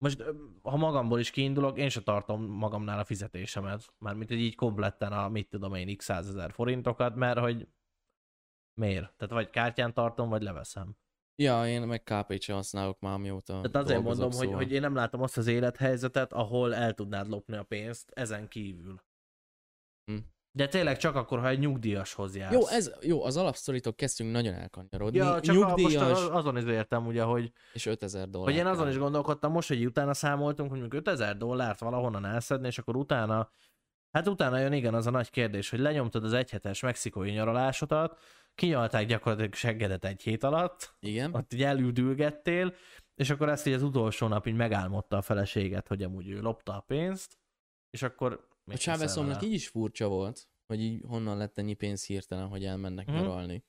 most ha magamból is kiindulok, én se tartom magamnál a fizetésemet. Mármint, hogy így kompletten a, mit tudom én, x százezer forintokat, mert hogy miért? Tehát vagy kártyán tartom, vagy leveszem. Ja, én meg sem használok már, mióta Tehát azért mondom, hogy, szóval. hogy én nem látom azt az élethelyzetet, ahol el tudnád lopni a pénzt ezen kívül. Hm. De tényleg csak akkor, ha egy nyugdíjashoz jársz. Jó, ez, jó, az alapsztoritól kezdtünk nagyon elkanyarodni. Ja, csak a, most Nyugdíjas a- azon is értem ugye, hogy, és 5000 dollár. hogy én azon is gondolkodtam most, hogy utána számoltunk, hogy mondjuk 5000 dollárt valahonnan elszedni, és akkor utána, hát utána jön igen az a nagy kérdés, hogy lenyomtad az egyhetes mexikói nyaralásodat, kinyalták gyakorlatilag seggedet egy hét alatt, Igen. ott így elüldülgettél, és akkor ezt így az utolsó nap így megálmodta a feleséget, hogy amúgy ő lopta a pénzt, és akkor... A Cháveszomnak így is furcsa volt, hogy így honnan lett ennyi pénz hirtelen, hogy elmennek Mhm. nyaralni.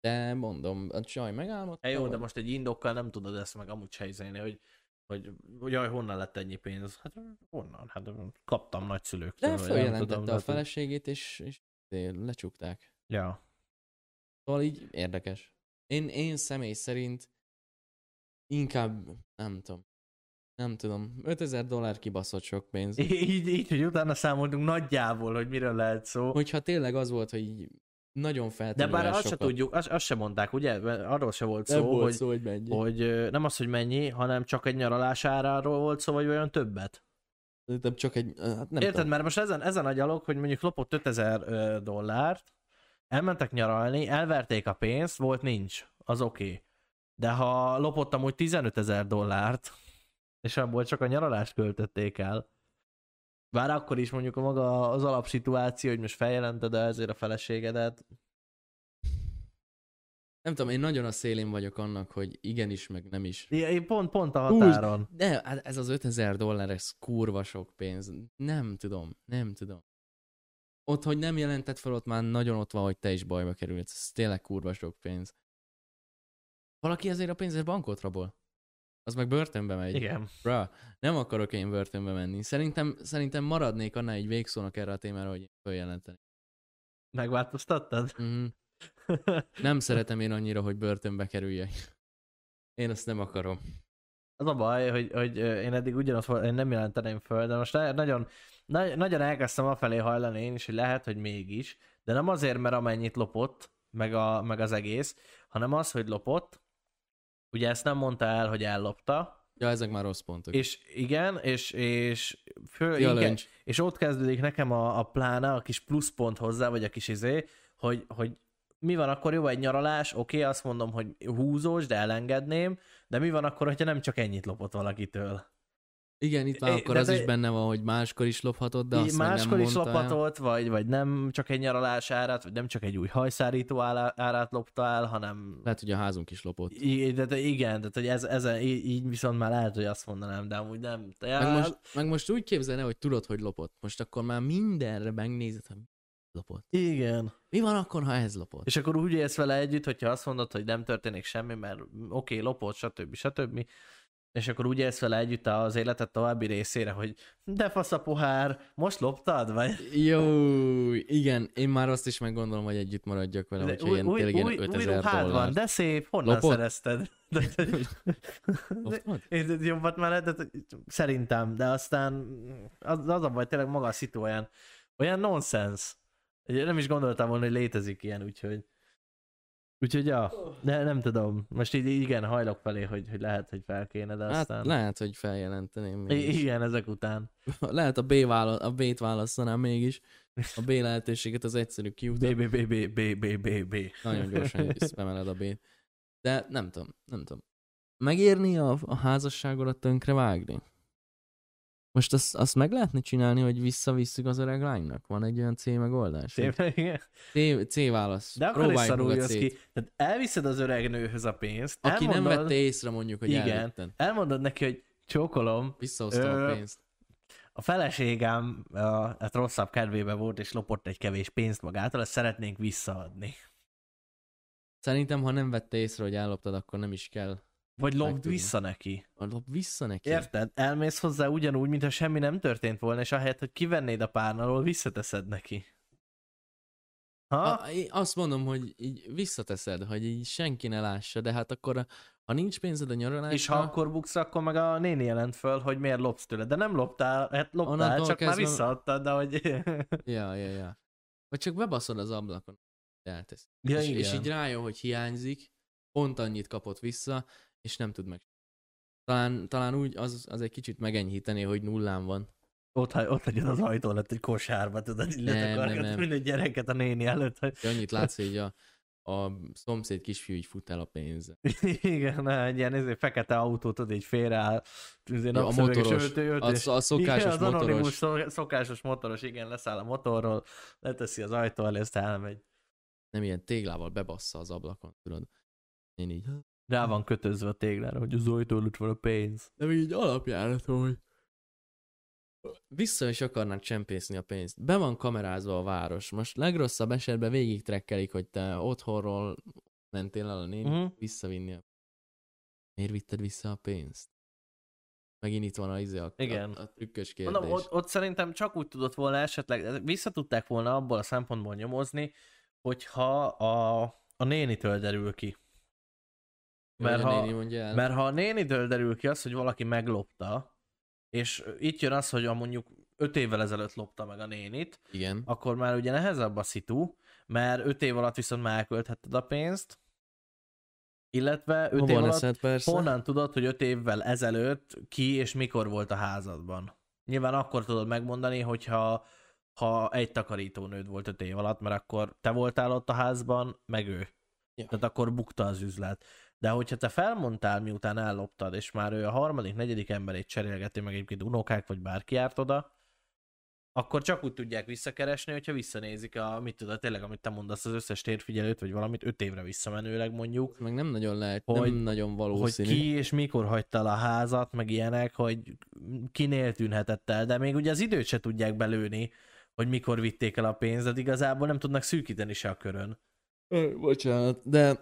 De mondom, a csaj megálmodta. Hát jó, de most egy indokkal nem tudod ezt meg amúgy se izélni, hogy hogy, hogy jaj, honnan lett ennyi pénz? Hát honnan? Hát kaptam nagyszülőktől. De följelentette a feleségét, és, és lecsukták. Ja. Szóval így érdekes. Én, én személy szerint inkább, nem tudom, nem tudom, 5000 dollár kibaszott sok pénz. Így, így, hogy utána számoltunk nagyjából, hogy miről lehet szó. Hogyha tényleg az volt, hogy így nagyon De feltűnően bár azt se tudjuk, azt, azt sem mondták, ugye? Arról se volt Nem szó, volt hogy, szó, hogy mennyi. hogy nem az, hogy mennyi, hanem csak egy nyaralás áráról volt szó, vagy olyan többet. Szerintem csak egy, hát nem Érted, tudom. mert most ezen, ezen a gyalog, hogy mondjuk lopott 5000 ö, dollárt, elmentek nyaralni, elverték a pénzt, volt nincs, az oké. Okay. De ha lopottam úgy 15 ezer dollárt, és abból csak a nyaralást költötték el, bár akkor is mondjuk a maga az alapszituáció, hogy most feljelented el ezért a feleségedet, Nem tudom, én nagyon a szélén vagyok annak, hogy igenis, meg nem is. Ja, én pont, pont a határon. De hát ez az 5000 dollár, ez kurva sok pénz. Nem tudom, nem tudom. Ott, hogy nem jelentett fel, ott már nagyon ott van, hogy te is bajba kerülsz. Ez tényleg kurva sok pénz. Valaki ezért a pénzért bankot rabol. Az meg börtönbe megy. Igen. Bra, nem akarok én börtönbe menni. Szerintem, szerintem maradnék annál egy végszónak erre a témára, hogy följelenteni. Megváltoztattad? Mhm. Nem szeretem én annyira, hogy börtönbe kerüljek. Én azt nem akarom. Az a baj, hogy, hogy én eddig ugyanazt én nem jelenteném föl, de most na- nagyon, na- nagyon elkezdtem afelé hajlani én is, hogy lehet, hogy mégis, de nem azért, mert amennyit lopott, meg, a, meg az egész, hanem az, hogy lopott, ugye ezt nem mondta el, hogy ellopta, Ja, ezek már rossz pontok. és igen, és, és, fő, ja, löncs. és ott kezdődik nekem a, a plána, a kis pluszpont hozzá, vagy a kis izé, hogy, hogy mi van akkor jó egy nyaralás, oké, okay, azt mondom, hogy húzós, de elengedném, de mi van akkor, hogyha nem csak ennyit lopott valakitől? Igen, itt már akkor de az is benne van, hogy máskor is lophatod, de azt máskor nem is mondta el. lophatott, vagy, vagy nem csak egy nyaralás árát, vagy nem csak egy új hajszárító árát lopta el, hanem... Lehet, hogy a házunk is lopott. I- de, de igen, tehát hogy ez, ezen, így, viszont már lehet, hogy azt mondanám, de amúgy nem. De Meg most, meg most úgy képzelne, hogy tudod, hogy lopott. Most akkor már mindenre megnézed, hogy lopott. Igen. Mi van akkor, ha ez lopott? És akkor úgy élsz vele együtt, hogyha azt mondod, hogy nem történik semmi, mert oké, okay, lopott, stb. stb. És akkor úgy élsz vele együtt az életed további részére, hogy de fasz a pohár, most loptad? Vagy Jó, igen, én már azt is meggondolom, hogy együtt maradjak vele, hogyha ilyen, tényleg ilyen 5000 ruhád dollár. van, de szép, honnan Lopott? szerezted? De, de, Loptad? Érted, jobbat már lehet, de, szerintem, de aztán az, az a baj, tényleg maga a szitu olyan, olyan nonsens. Nem is gondoltam volna, hogy létezik ilyen, úgyhogy Úgyhogy ja, de nem tudom. Most így igen, hajlok felé, hogy, hogy lehet, hogy fel kéne, de Hát aztán... lehet, hogy feljelenteném I- mégis. igen, ezek után. Lehet a, B vála- a B-t választanám mégis. A B lehetőséget az egyszerű B, kiutat. B, B, B, B, B, B, B. Nagyon gyorsan spameled a B-t. De nem tudom, nem tudom. Megérni a, a házasságodat tönkre vágni? Most azt, azt meg lehetne csinálni, hogy visszavisszük az öreg lánynak? Van egy olyan C megoldás? igen. C, C válasz. De akkor is Próbáljuk szarul meg a jössz C-t. ki. Tehát elviszed az öreg nőhöz a pénzt, Aki nem elmondod, vette észre mondjuk, hogy Igen. elvitted. elmondod neki, hogy csókolom, Visszahoztam Ö, a pénzt. a feleségem uh, hát rosszabb kedvébe volt, és lopott egy kevés pénzt magától, ezt szeretnénk visszaadni. Szerintem, ha nem vette észre, hogy elloptad, akkor nem is kell. Vagy lopd vissza neki. Lop vissza neki. Érted? Elmész hozzá ugyanúgy, mintha semmi nem történt volna, és ahelyett, hogy kivennéd a párnalól, visszateszed neki. Ha? A, én azt mondom, hogy így visszateszed, hogy így senki ne lássa, de hát akkor, ha nincs pénzed a nyaralásra, és ha akkor buksz, akkor meg a néni jelent föl, hogy miért lopsz tőle. De nem loptál, hát loptál, Onnantól csak már kezdve- visszaadtad, de hogy... Ja, ja, ja. Vagy csak bebaszod az ablakon, eltesz. ja, és, igen. és így rájön, hogy hiányzik, pont annyit kapott vissza, és nem tud meg. Talán, talán úgy az, az egy kicsit megenyhíteni, hogy nullán van. Ott, ott hagyod az ajtó lett egy kosárba, tudod, így nem. minden gyereket a néni előtt, hogy annyit látsz, hogy a, a szomszéd kisfiú így fut el a pénzzel. igen, na, egy ilyen ezért fekete autó, tudod, így félreáll, Ja, a motoros, öltő- öltő, a, a szokásos igen, az motoros. szok- szokásos motoros, igen, leszáll a motorról, leteszi az ajtó elé, ezt elmegy. Nem ilyen téglával bebassza az ablakon, tudod. Én így, Rá van kötözve a téglára, hogy az ajtó előtt van a pénz. de így alapjárat, hogy vissza is akarnak csempészni a pénzt. Be van kamerázva a város. Most legrosszabb esetben végig trekkelik, hogy te otthonról mentél el a néni, uh-huh. visszavinni a... Miért vitted vissza a pénzt? Megint itt van a, izé, a, Igen. a, a trükkös kérdés. Mondom, ott, ott szerintem csak úgy tudott volna esetleg, vissza tudták volna abból a szempontból nyomozni, hogyha a, a nénitől derül ki. Mert ha, mert ha a nénitől derül ki az, hogy valaki meglopta, és itt jön az, hogy a mondjuk 5 évvel ezelőtt lopta meg a nénit, Igen. akkor már ugye nehezebb a szitu, mert 5 év alatt viszont már elkölthetted a pénzt, illetve 5 év alatt eszed persze. honnan tudod, hogy 5 évvel ezelőtt ki és mikor volt a házadban? Nyilván akkor tudod megmondani, hogyha ha egy takarítónőd volt 5 év alatt, mert akkor te voltál ott a házban, meg ő. Ja. Tehát akkor bukta az üzlet. De hogyha te felmondtál, miután elloptad, és már ő a harmadik, negyedik emberét cserélgeti, meg egyébként unokák, vagy bárki járt oda, akkor csak úgy tudják visszakeresni, hogyha visszanézik a, mit tudod, tényleg, amit te mondasz, az összes térfigyelőt, vagy valamit öt évre visszamenőleg mondjuk, Meg nem nagyon lehet, Hogy- nem nagyon hogy valószínű. ki és mikor hagyta a házat, meg ilyenek, hogy kinél tűnhetett el, de még ugye az időt se tudják belőni, hogy mikor vitték el a pénzt, igazából nem tudnak szűkíteni se a körön. Ö, Bocsánat, de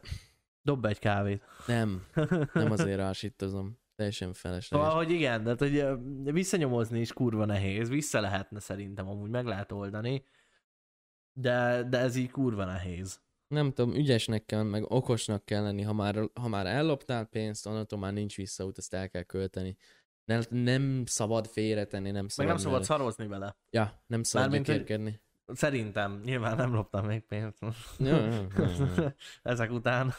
Dob egy kávét. nem, nem azért rásítozom. Teljesen felesleges. Szóval, hogy igen, de hogy visszanyomozni is kurva nehéz, vissza lehetne szerintem, amúgy meg lehet oldani, de, de ez így kurva nehéz. Nem tudom, ügyesnek kell, meg okosnak kell lenni, ha már, ha már elloptál pénzt, onnantól már nincs visszaút, azt el kell költeni. Nem, nem szabad félretenni, nem Meg szabad. nem szabad szarozni vele. Ja, nem szabad Mármint, gyökérkedni. Szerintem, nyilván nem loptam még pénzt. Ezek után.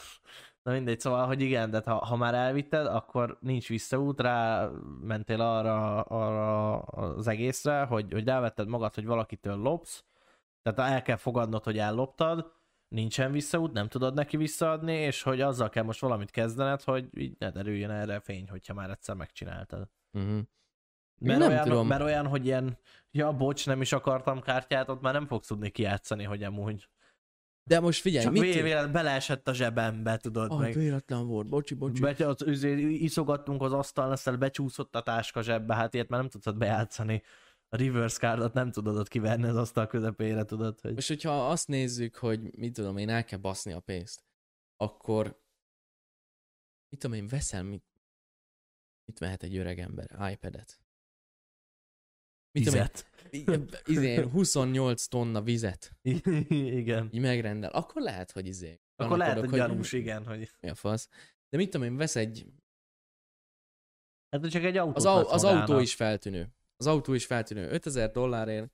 Na mindegy, szóval, hogy igen, de ha, ha már elvitted, akkor nincs visszaút, rá mentél arra, arra az egészre, hogy, hogy rávetted magad, hogy valakitől lopsz, tehát el kell fogadnod, hogy elloptad, nincsen visszaút, nem tudod neki visszaadni, és hogy azzal kell most valamit kezdened, hogy így ne derüljön erre fény, hogyha már egyszer megcsináltad. Mhm. Mert, nem olyan, tudom. mert olyan, hogy ilyen, ja bocs, nem is akartam kártyát, ott már nem fogsz tudni kijátszani, hogy amúgy. De most figyelj, Csak mit... véletlenül beleesett a zsebembe, tudod, Ah, meg véletlen volt, bocsi, bocsi. Be, az, azért iszogattunk az asztalon, aztán becsúszott a táska zsebbe, hát ilyet már nem tudod bejátszani. A reverse cardot nem tudod ott kivenni az asztal közepére, tudod, hogy... Most, hogyha azt nézzük, hogy mit tudom én, el kell baszni a pénzt, akkor mit tudom én, veszel, mit, mit vehet egy öreg ember? iPad-et. Mit tudom Vizet. izé, 28 tonna vizet igen. így megrendel, akkor lehet, hogy izé. Akkor lehet, hogy gyanús, igen, hogy... Mi a fasz? De mit tudom én, vesz egy... Hát hogy csak egy autó. Az, au, az autó is feltűnő. Az autó is feltűnő. 5000 dollárért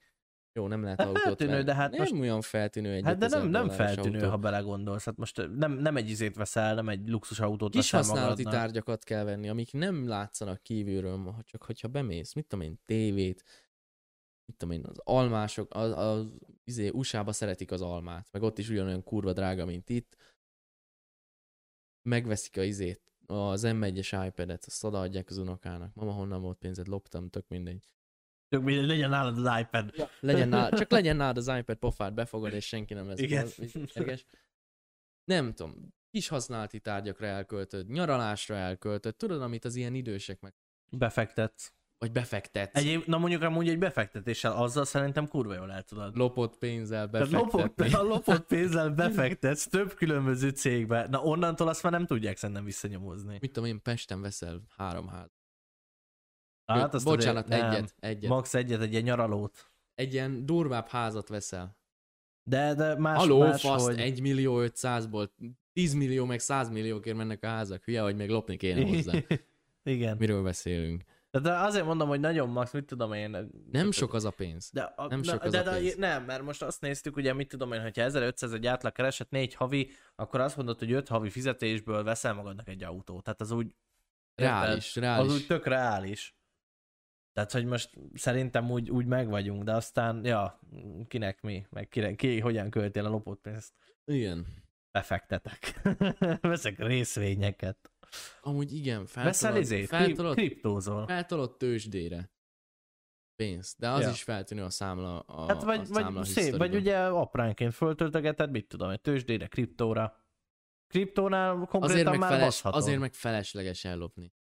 jó, nem lehet Hát autót feltűnő, venni. de hát nem most- olyan feltűnő egy Hát de 5000 nem, nem feltűnő, autó. ha belegondolsz. Hát most nem, nem egy izét veszel, nem egy luxusautót Kis veszel használati magadnak. tárgyakat kell venni, amik nem látszanak kívülről, csak hogyha bemész, mit tudom én, tévét, mit tudom én, az almások, az, az izé, USA-ba szeretik az almát, meg ott is ugyanolyan kurva drága, mint itt. Megveszik a izét, az M1-es iPad-et, azt odaadják az unokának. Mama, honnan volt pénzed? Loptam, tök mindegy. Csak mindegy, legyen nálad az iPad. Legyen nálad, csak legyen nálad az iPad pofát, befogad, és senki nem lesz Igen. mérges. Nem tudom, kis használati tárgyakra elköltöd, nyaralásra elköltöd, tudod, amit az ilyen idősek meg, Befektetsz. Vagy befektetsz. Egyéb, na mondjuk amúgy egy befektetéssel, azzal szerintem kurva jól el tudod. lopott pénzzel lopott, befektetni. a lopott pénzzel befektetsz több különböző cégbe. Na onnantól azt már nem tudják szerintem visszanyomozni. Mit tudom én, Pesten veszel három ház. Hát azt Bocsánat, azért- nem. egyet, egyet. Max egyet, egy ilyen nyaralót. Egy ilyen durvább házat veszel. De, de más, Haló, más faszt, hogy... 1 millió 500-ból 10 millió meg 100 milliókért mennek a házak. Hülye, hogy még lopni kéne hozzá. Igen. Miről beszélünk? Tehát azért mondom, hogy nagyon max, mit tudom én. Nem sok az a pénz. De, a, Nem de, sok az de, a de, pénz. nem, mert most azt néztük, ugye mit tudom én, hogyha 1500 egy átlag kereset, négy havi, akkor azt mondod, hogy öt havi fizetésből veszel magadnak egy autót. Tehát az úgy... Reális, érted? reális. Az úgy tök reális. Tehát, hogy most szerintem úgy, úgy meg vagyunk, de aztán, ja, kinek mi, meg kinek, ki hogyan költi el a lopott pénzt. Igen. Befektetek. Veszek részvényeket. Amúgy igen, feltolod, kri- feltolod, kriptózol. feltolod tőzsdére pénzt, de az Ja. is feltűnő a számla a, Hát vagy, a számla vagy szép, vagy ugye apránként föltöltögeted, mit tudom, egy tőzsdére, kriptóra. Kriptónál konkrétan azért meg, már feles, baszhatod. azért meg felesleges ellopni.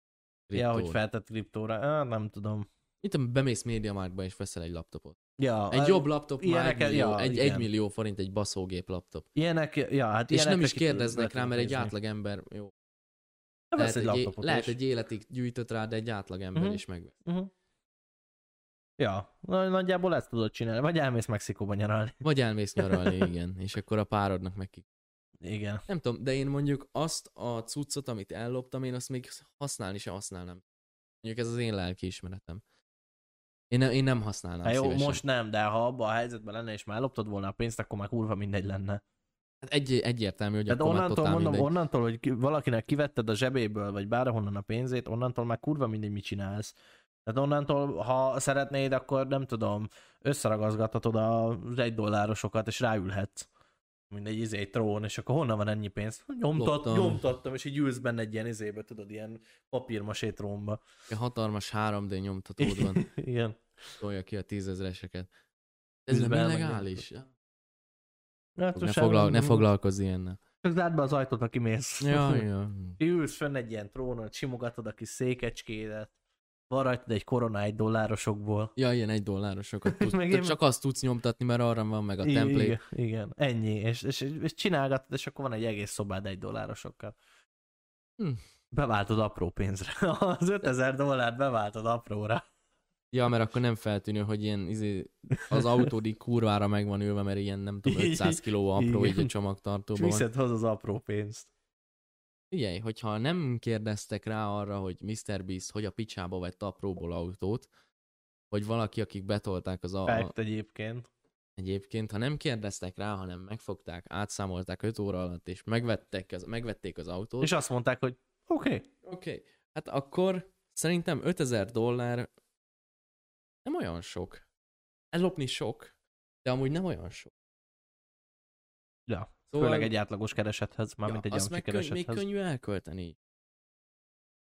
Ja, hogy feltett kriptóra. Ah, nem tudom. Tudom, bemész MediaMarktba és veszel egy laptopot. Ja, Egy jobb laptop már ilyeneket- egy millió, ja, egy, igen. egy millió forint egy baszógép laptop. Ilyenek, ja, hát És nem is kérdeznek rá, mert egy átlag ember, jó, lehet, vesz egy egy, lehet egy életig gyűjtött rá, de egy átlag ember Mhm. is meg. Uh-huh. Ja, na- nagyjából ezt tudod csinálni. Vagy elmész Mexikóba nyaralni. Vagy elmész nyaralni, igen, és akkor a párodnak meg ki. Igen. Nem tudom, de én mondjuk azt a cuccot, amit elloptam, én azt még használni sem használnám. Mondjuk ez az én lelkiismeretem. Én, ne, én nem használnám Hát jó, szívesen. most nem, de ha abban a helyzetben lenne, és már loptad volna a pénzt, akkor már kurva mindegy lenne. Hát egy, egyértelmű, hogy Tehát akkor onnantól mondom, mindegy. onnantól, hogy ki, valakinek kivetted a zsebéből, vagy bárhonnan a pénzét, onnantól már kurva mindegy, mit csinálsz. Tehát onnantól, ha szeretnéd, akkor nem tudom, összeragazgathatod az egy dollárosokat, és ráülhetsz. Mindegy izé trón, és akkor honnan van ennyi pénz? Nyomtat, Loptam. nyomtattam, és így ülsz benne egy ilyen izébe, tudod, ilyen papírmasé trónba. Egy hatalmas 3D nyomtatód van, Igen. tolja ki a tízezreseket. Ez nem illegális. Hát Ne, foglal, ne foglalkozz ilyennel. Csak zárd be az ajtót, aki mész. Ja, ja. Ülsz fönn egy ilyen trónon, simogatod a kis székecskédet, van rajtad egy korona egy dollárosokból. Ja, ilyen egy dollárosokat tudsz. Én- csak azt tudsz nyomtatni, mert arra van meg a template. Igen, igen, ennyi. És, és, és csinálgatod, és akkor van egy egész szobád egy dollárosokkal. Hm. Beváltod apró pénzre. Az 5000 dollárt beváltod apróra. Ja, mert akkor nem feltűnő, hogy ilyen izé, az autódik kurvára meg van ülve, mert ilyen nem tudom, 500 kiló apró így a csomagtartóban viszed hozzá az apró pénzt. Figyelj, hogyha nem kérdeztek rá arra, hogy Mr. Beast hogy a picsába vett apróból autót, vagy valaki, akik betolták az a... Fact egyébként. Egyébként, ha nem kérdeztek rá, hanem megfogták, átszámolták 5 óra alatt, és megvettek az, megvették az autót, És azt mondták, hogy oké. Okay. Oké, okay. hát akkor szerintem 5000 dollár nem olyan sok. Ellopni sok, de amúgy nem olyan sok. Ja. Szóval- Főleg egy átlagos keresethez, mármint egy azt meg könny- még keresethez. könnyű elkölteni.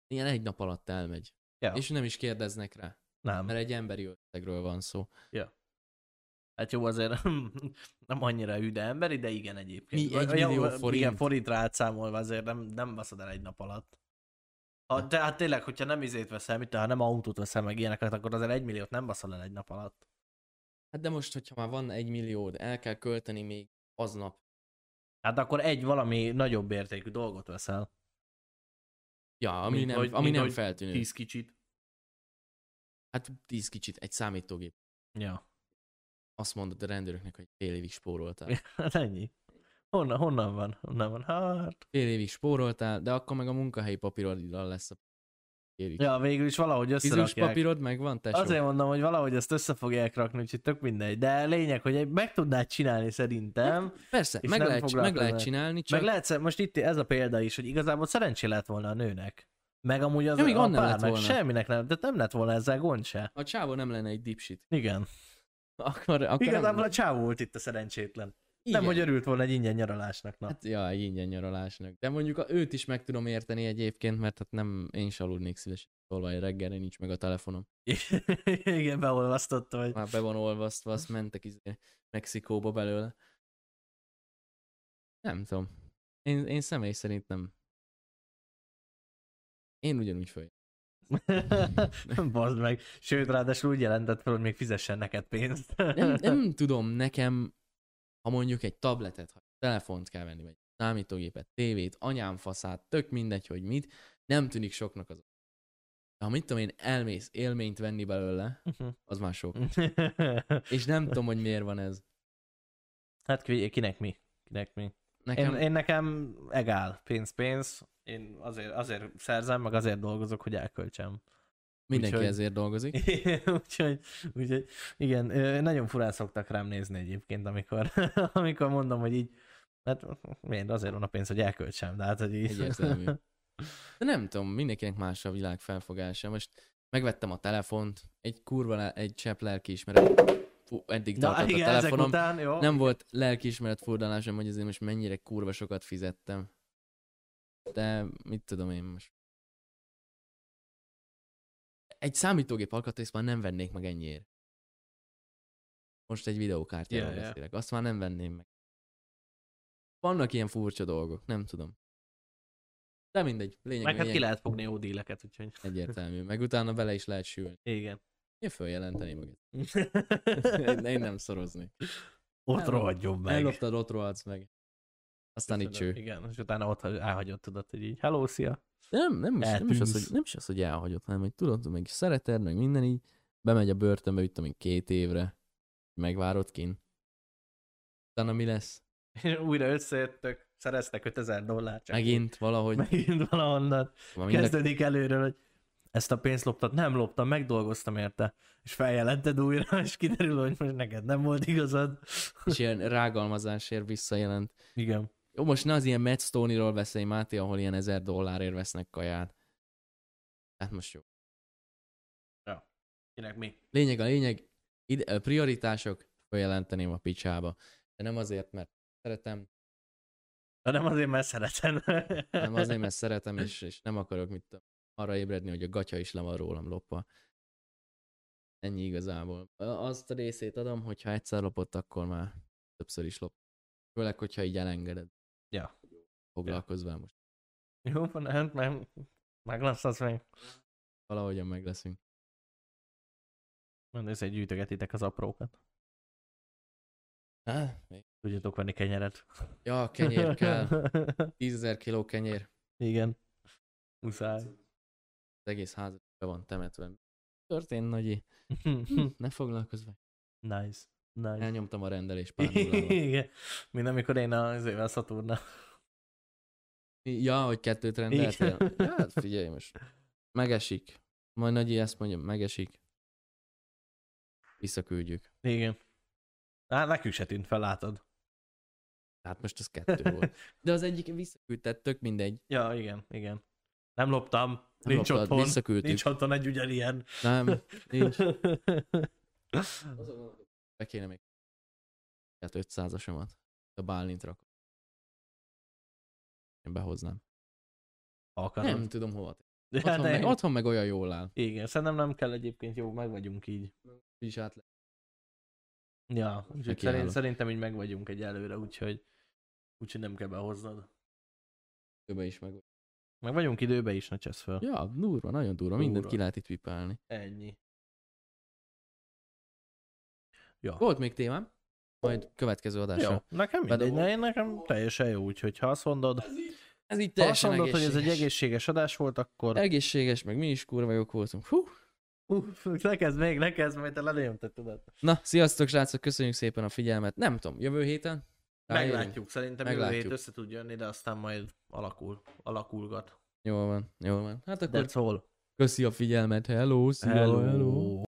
Ilyen egy nap alatt elmegy. Ja. És nem is kérdeznek rá, Nem. mert egy emberi összegről van szó. Hát jó, azért nem annyira üde emberi, de igen egyébként. Mi, egy millió Igen, forint? forintra átszámolva azért nem, nem baszod el egy nap alatt. Ha, de hát tényleg, hogyha nem izét veszel, mit, ha nem autót veszel meg ilyeneket, akkor azért egy milliót nem baszol el egy nap alatt. Hát de most, hogyha már van egy milliód, el kell költeni még aznap. Hát akkor egy valami nagyobb értékű dolgot veszel. Ja, ami Mint nem, hogy- ami mint nem hogy feltűnő. Tíz kicsit. Hát tíz kicsit, egy számítógép. Ja. Azt mondod a rendőröknek, hogy fél évig spóroltál. Hát ennyi. Honnan, honnan van? Honnan van? Hát... Fél évig spóroltál, de akkor meg a munkahelyi papíroddal lesz a kérik. Ja, végül is valahogy összerakják. papírod megvan, tesó? Azért mondom, hogy valahogy ezt össze fogják rakni, úgyhogy tök mindegy. De lényeg, hogy meg tudnád csinálni szerintem. Persze, meg lehet, meg lehet csinálni, csak Meg lehet, most itt ez a példa is, hogy igazából szerencsé lett volna a nőnek. Meg amúgy az Ja, még a nem lett párnak volna. semminek nem, de nem lett volna ezzel gond se. a csávó nem lenne egy dipshit. Igen. Akkor, akkor Igazából a csávó volt itt a szerencsétlen. Igen. Nem, hogy örült volna egy ingyen nyaralásnak. Na. Hát, ja, egy ingyen nyaralásnak. De mondjuk a, őt is meg tudom érteni egyébként, mert hát nem, én is aludnék szívesen. Tolvaj reggelre nincs meg a telefonom. Igen, beolvasztotta, hogy Már be van olvasztva, azt mentek izé Mexikóba belőle. Nem tudom. Én, én személy szerint nem. Én ugyanúgy föl. Bazd meg. Sőt, ráadásul úgy jelentett fel, hogy még fizessen neked pénzt. Nem, nem tudom, nekem, ha mondjuk egy tabletet, ha telefont kell venni, vagy számítógépet, tévét, anyám faszát, tök mindegy, hogy mit, nem tűnik soknak az. De ha mit tudom én, elmész élményt venni belőle, az már sok. És nem tudom, hogy miért van ez. hát ki- kinek mi? Kinek mi? Nekem, Én, én nekem egál, pénz, pénz. Én azért, azért szerzem, meg azért dolgozok, hogy elköltsem. Mindenki Úgyhogy- ezért dolgozik. úgyhogy, úgyhogy igen, nagyon furán szoktak rám nézni egyébként, amikor, amikor mondom, hogy így, hát miért azért van a pénz, hogy elköltsem, de hát, hogy így... Egyértelmű. De nem tudom, mindenkinek más a világ felfogása. Most megvettem a telefont, egy kurva, egy csepp lelkiismeret. Fú, eddig Na tartott a igen, ezek telefonom. után, jó. Nem volt lelkiismeret furdalásom, hogy azért most mennyire kurva sokat fizettem. De mit tudom én most. Egy számítógép alkatrészt már nem vennék meg ennyiért. Most egy videókártyáról ja. beszélek. Azt már nem venném meg. Vannak ilyen furcsa dolgok, nem tudom. De mindegy, lényeg, Meg hát lényeg ki lehet fogni jó díleket, úgyhogy egyértelmű. Meg utána bele is lehet sülni. igen. Én följelenteni magad. Én, én nem szoroznék. Ott El- rohadjon meg. Elloptad, ott rohadsz meg. Aztán itt cső. Igen, és utána ott elhagyott, tudod, hogy így, hello, szia. Nem, nem, is, nem, is az, hogy, nem is az, hogy elhagyott, hanem hogy tudod, meg szereted, meg minden így, bemegy a börtönbe, itt még két évre, megvárod kin. Utána mi lesz? És újra összejöttök, szereztek 5000 dollárt. Csak Megint valahogy. Megint valahonnan. Van mind a- Kezdődik előről, hogy ezt a pénzt loptad, nem loptam, megdolgoztam érte. És feljelented újra, és kiderül, hogy most neked nem volt igazad. És ilyen rágalmazásért visszajelent. Igen. Jó, most ne az ilyen Matt Stoney-ról beszélj, Máté, ahol ilyen ezer dollárért vesznek kaját. Hát most jó. Kinek mi? Lényeg a lényeg, ide, a prioritások, feljelenteném a picsába. De nem azért, mert szeretem, De nem azért, mert szeretem. hanem azért, mert szeretem, és, és nem akarok mit tudom, arra ébredni, hogy a gatya is le van rólam lopva. Ennyi igazából. Azt a részét adom, hogyha egyszer lopott, akkor már többször is lop. Főleg, hogyha így elengeded. Ja. Foglalkozz vele most. Jó, nem, nem. Meg lesz az meg. Valahogyan meg leszünk. Mondom, hogy gyűjtögetitek az aprókat. Há, még. Tudjátok venni kenyeret. Ja, kenyér kell. 10 000 kiló kenyér. Igen. Muszáj. Az egész ház be van temetve. Történt, nagyi. Ne foglalkozz vele. nice. Nice. Elnyomtam a rendelés pár. Igen. Mint amikor én az ével Szaturna. Ja, hogy kettőt rendeltél? Ja, hát figyelj most. Megesik. Majd Nagyi ezt mondja, megesik. Visszaküldjük. Igen. Hát nekünk se tűnt fel, látod. Tehát most az kettő volt. De az egyik visszaküldted, tök mindegy. Ja, igen, igen. Nem loptam. Nem nincs loptad, otthon. visszaküldtük. Nincs otthon egy ugyanilyen. Nem, nincs. Be kéne még hát 500-asomat. A Bálint rakok. Én behoznám. Akarod. Nem tudom hova. De Otthon, hát meg, nem. otthon meg olyan jól áll. Igen, szerintem nem kell egyébként, jó, meg vagyunk így. Úgyis át le. Ja, úgyhogy szerint, szerintem így meg vagyunk egy előre, úgyhogy, úgyhogy nem kell behoznod. Be is meg. Meg vagyunk időbe is, ne csesz föl. Ja, durva, nagyon durva. Mindent Durva. ki lehet itt vipálni. Ennyi. Ja. Volt még témám? Majd következő adásra. Jó, nekem mindegy, ne, én nekem teljesen jó, úgyhogy ha azt mondod, Ez így ha azt teljesen mondod, hogy ez egy egészséges. adás volt, akkor Egészséges, meg mi is kurva jók voltunk. Hú. Uff, ne kezd még, ne kezd, majd te lelőmted, tudod. Na, sziasztok srácok, köszönjük szépen a figyelmet. Nem tudom, jövő héten? Ráérünk? Meglátjuk, szerintem jövő Meglátjuk. hét össze tud jönni, de aztán majd alakul, alakulgat. Jól van, jól van. Hát akkor That's all. köszi a figyelmet. Hello, szia, hello. Hello.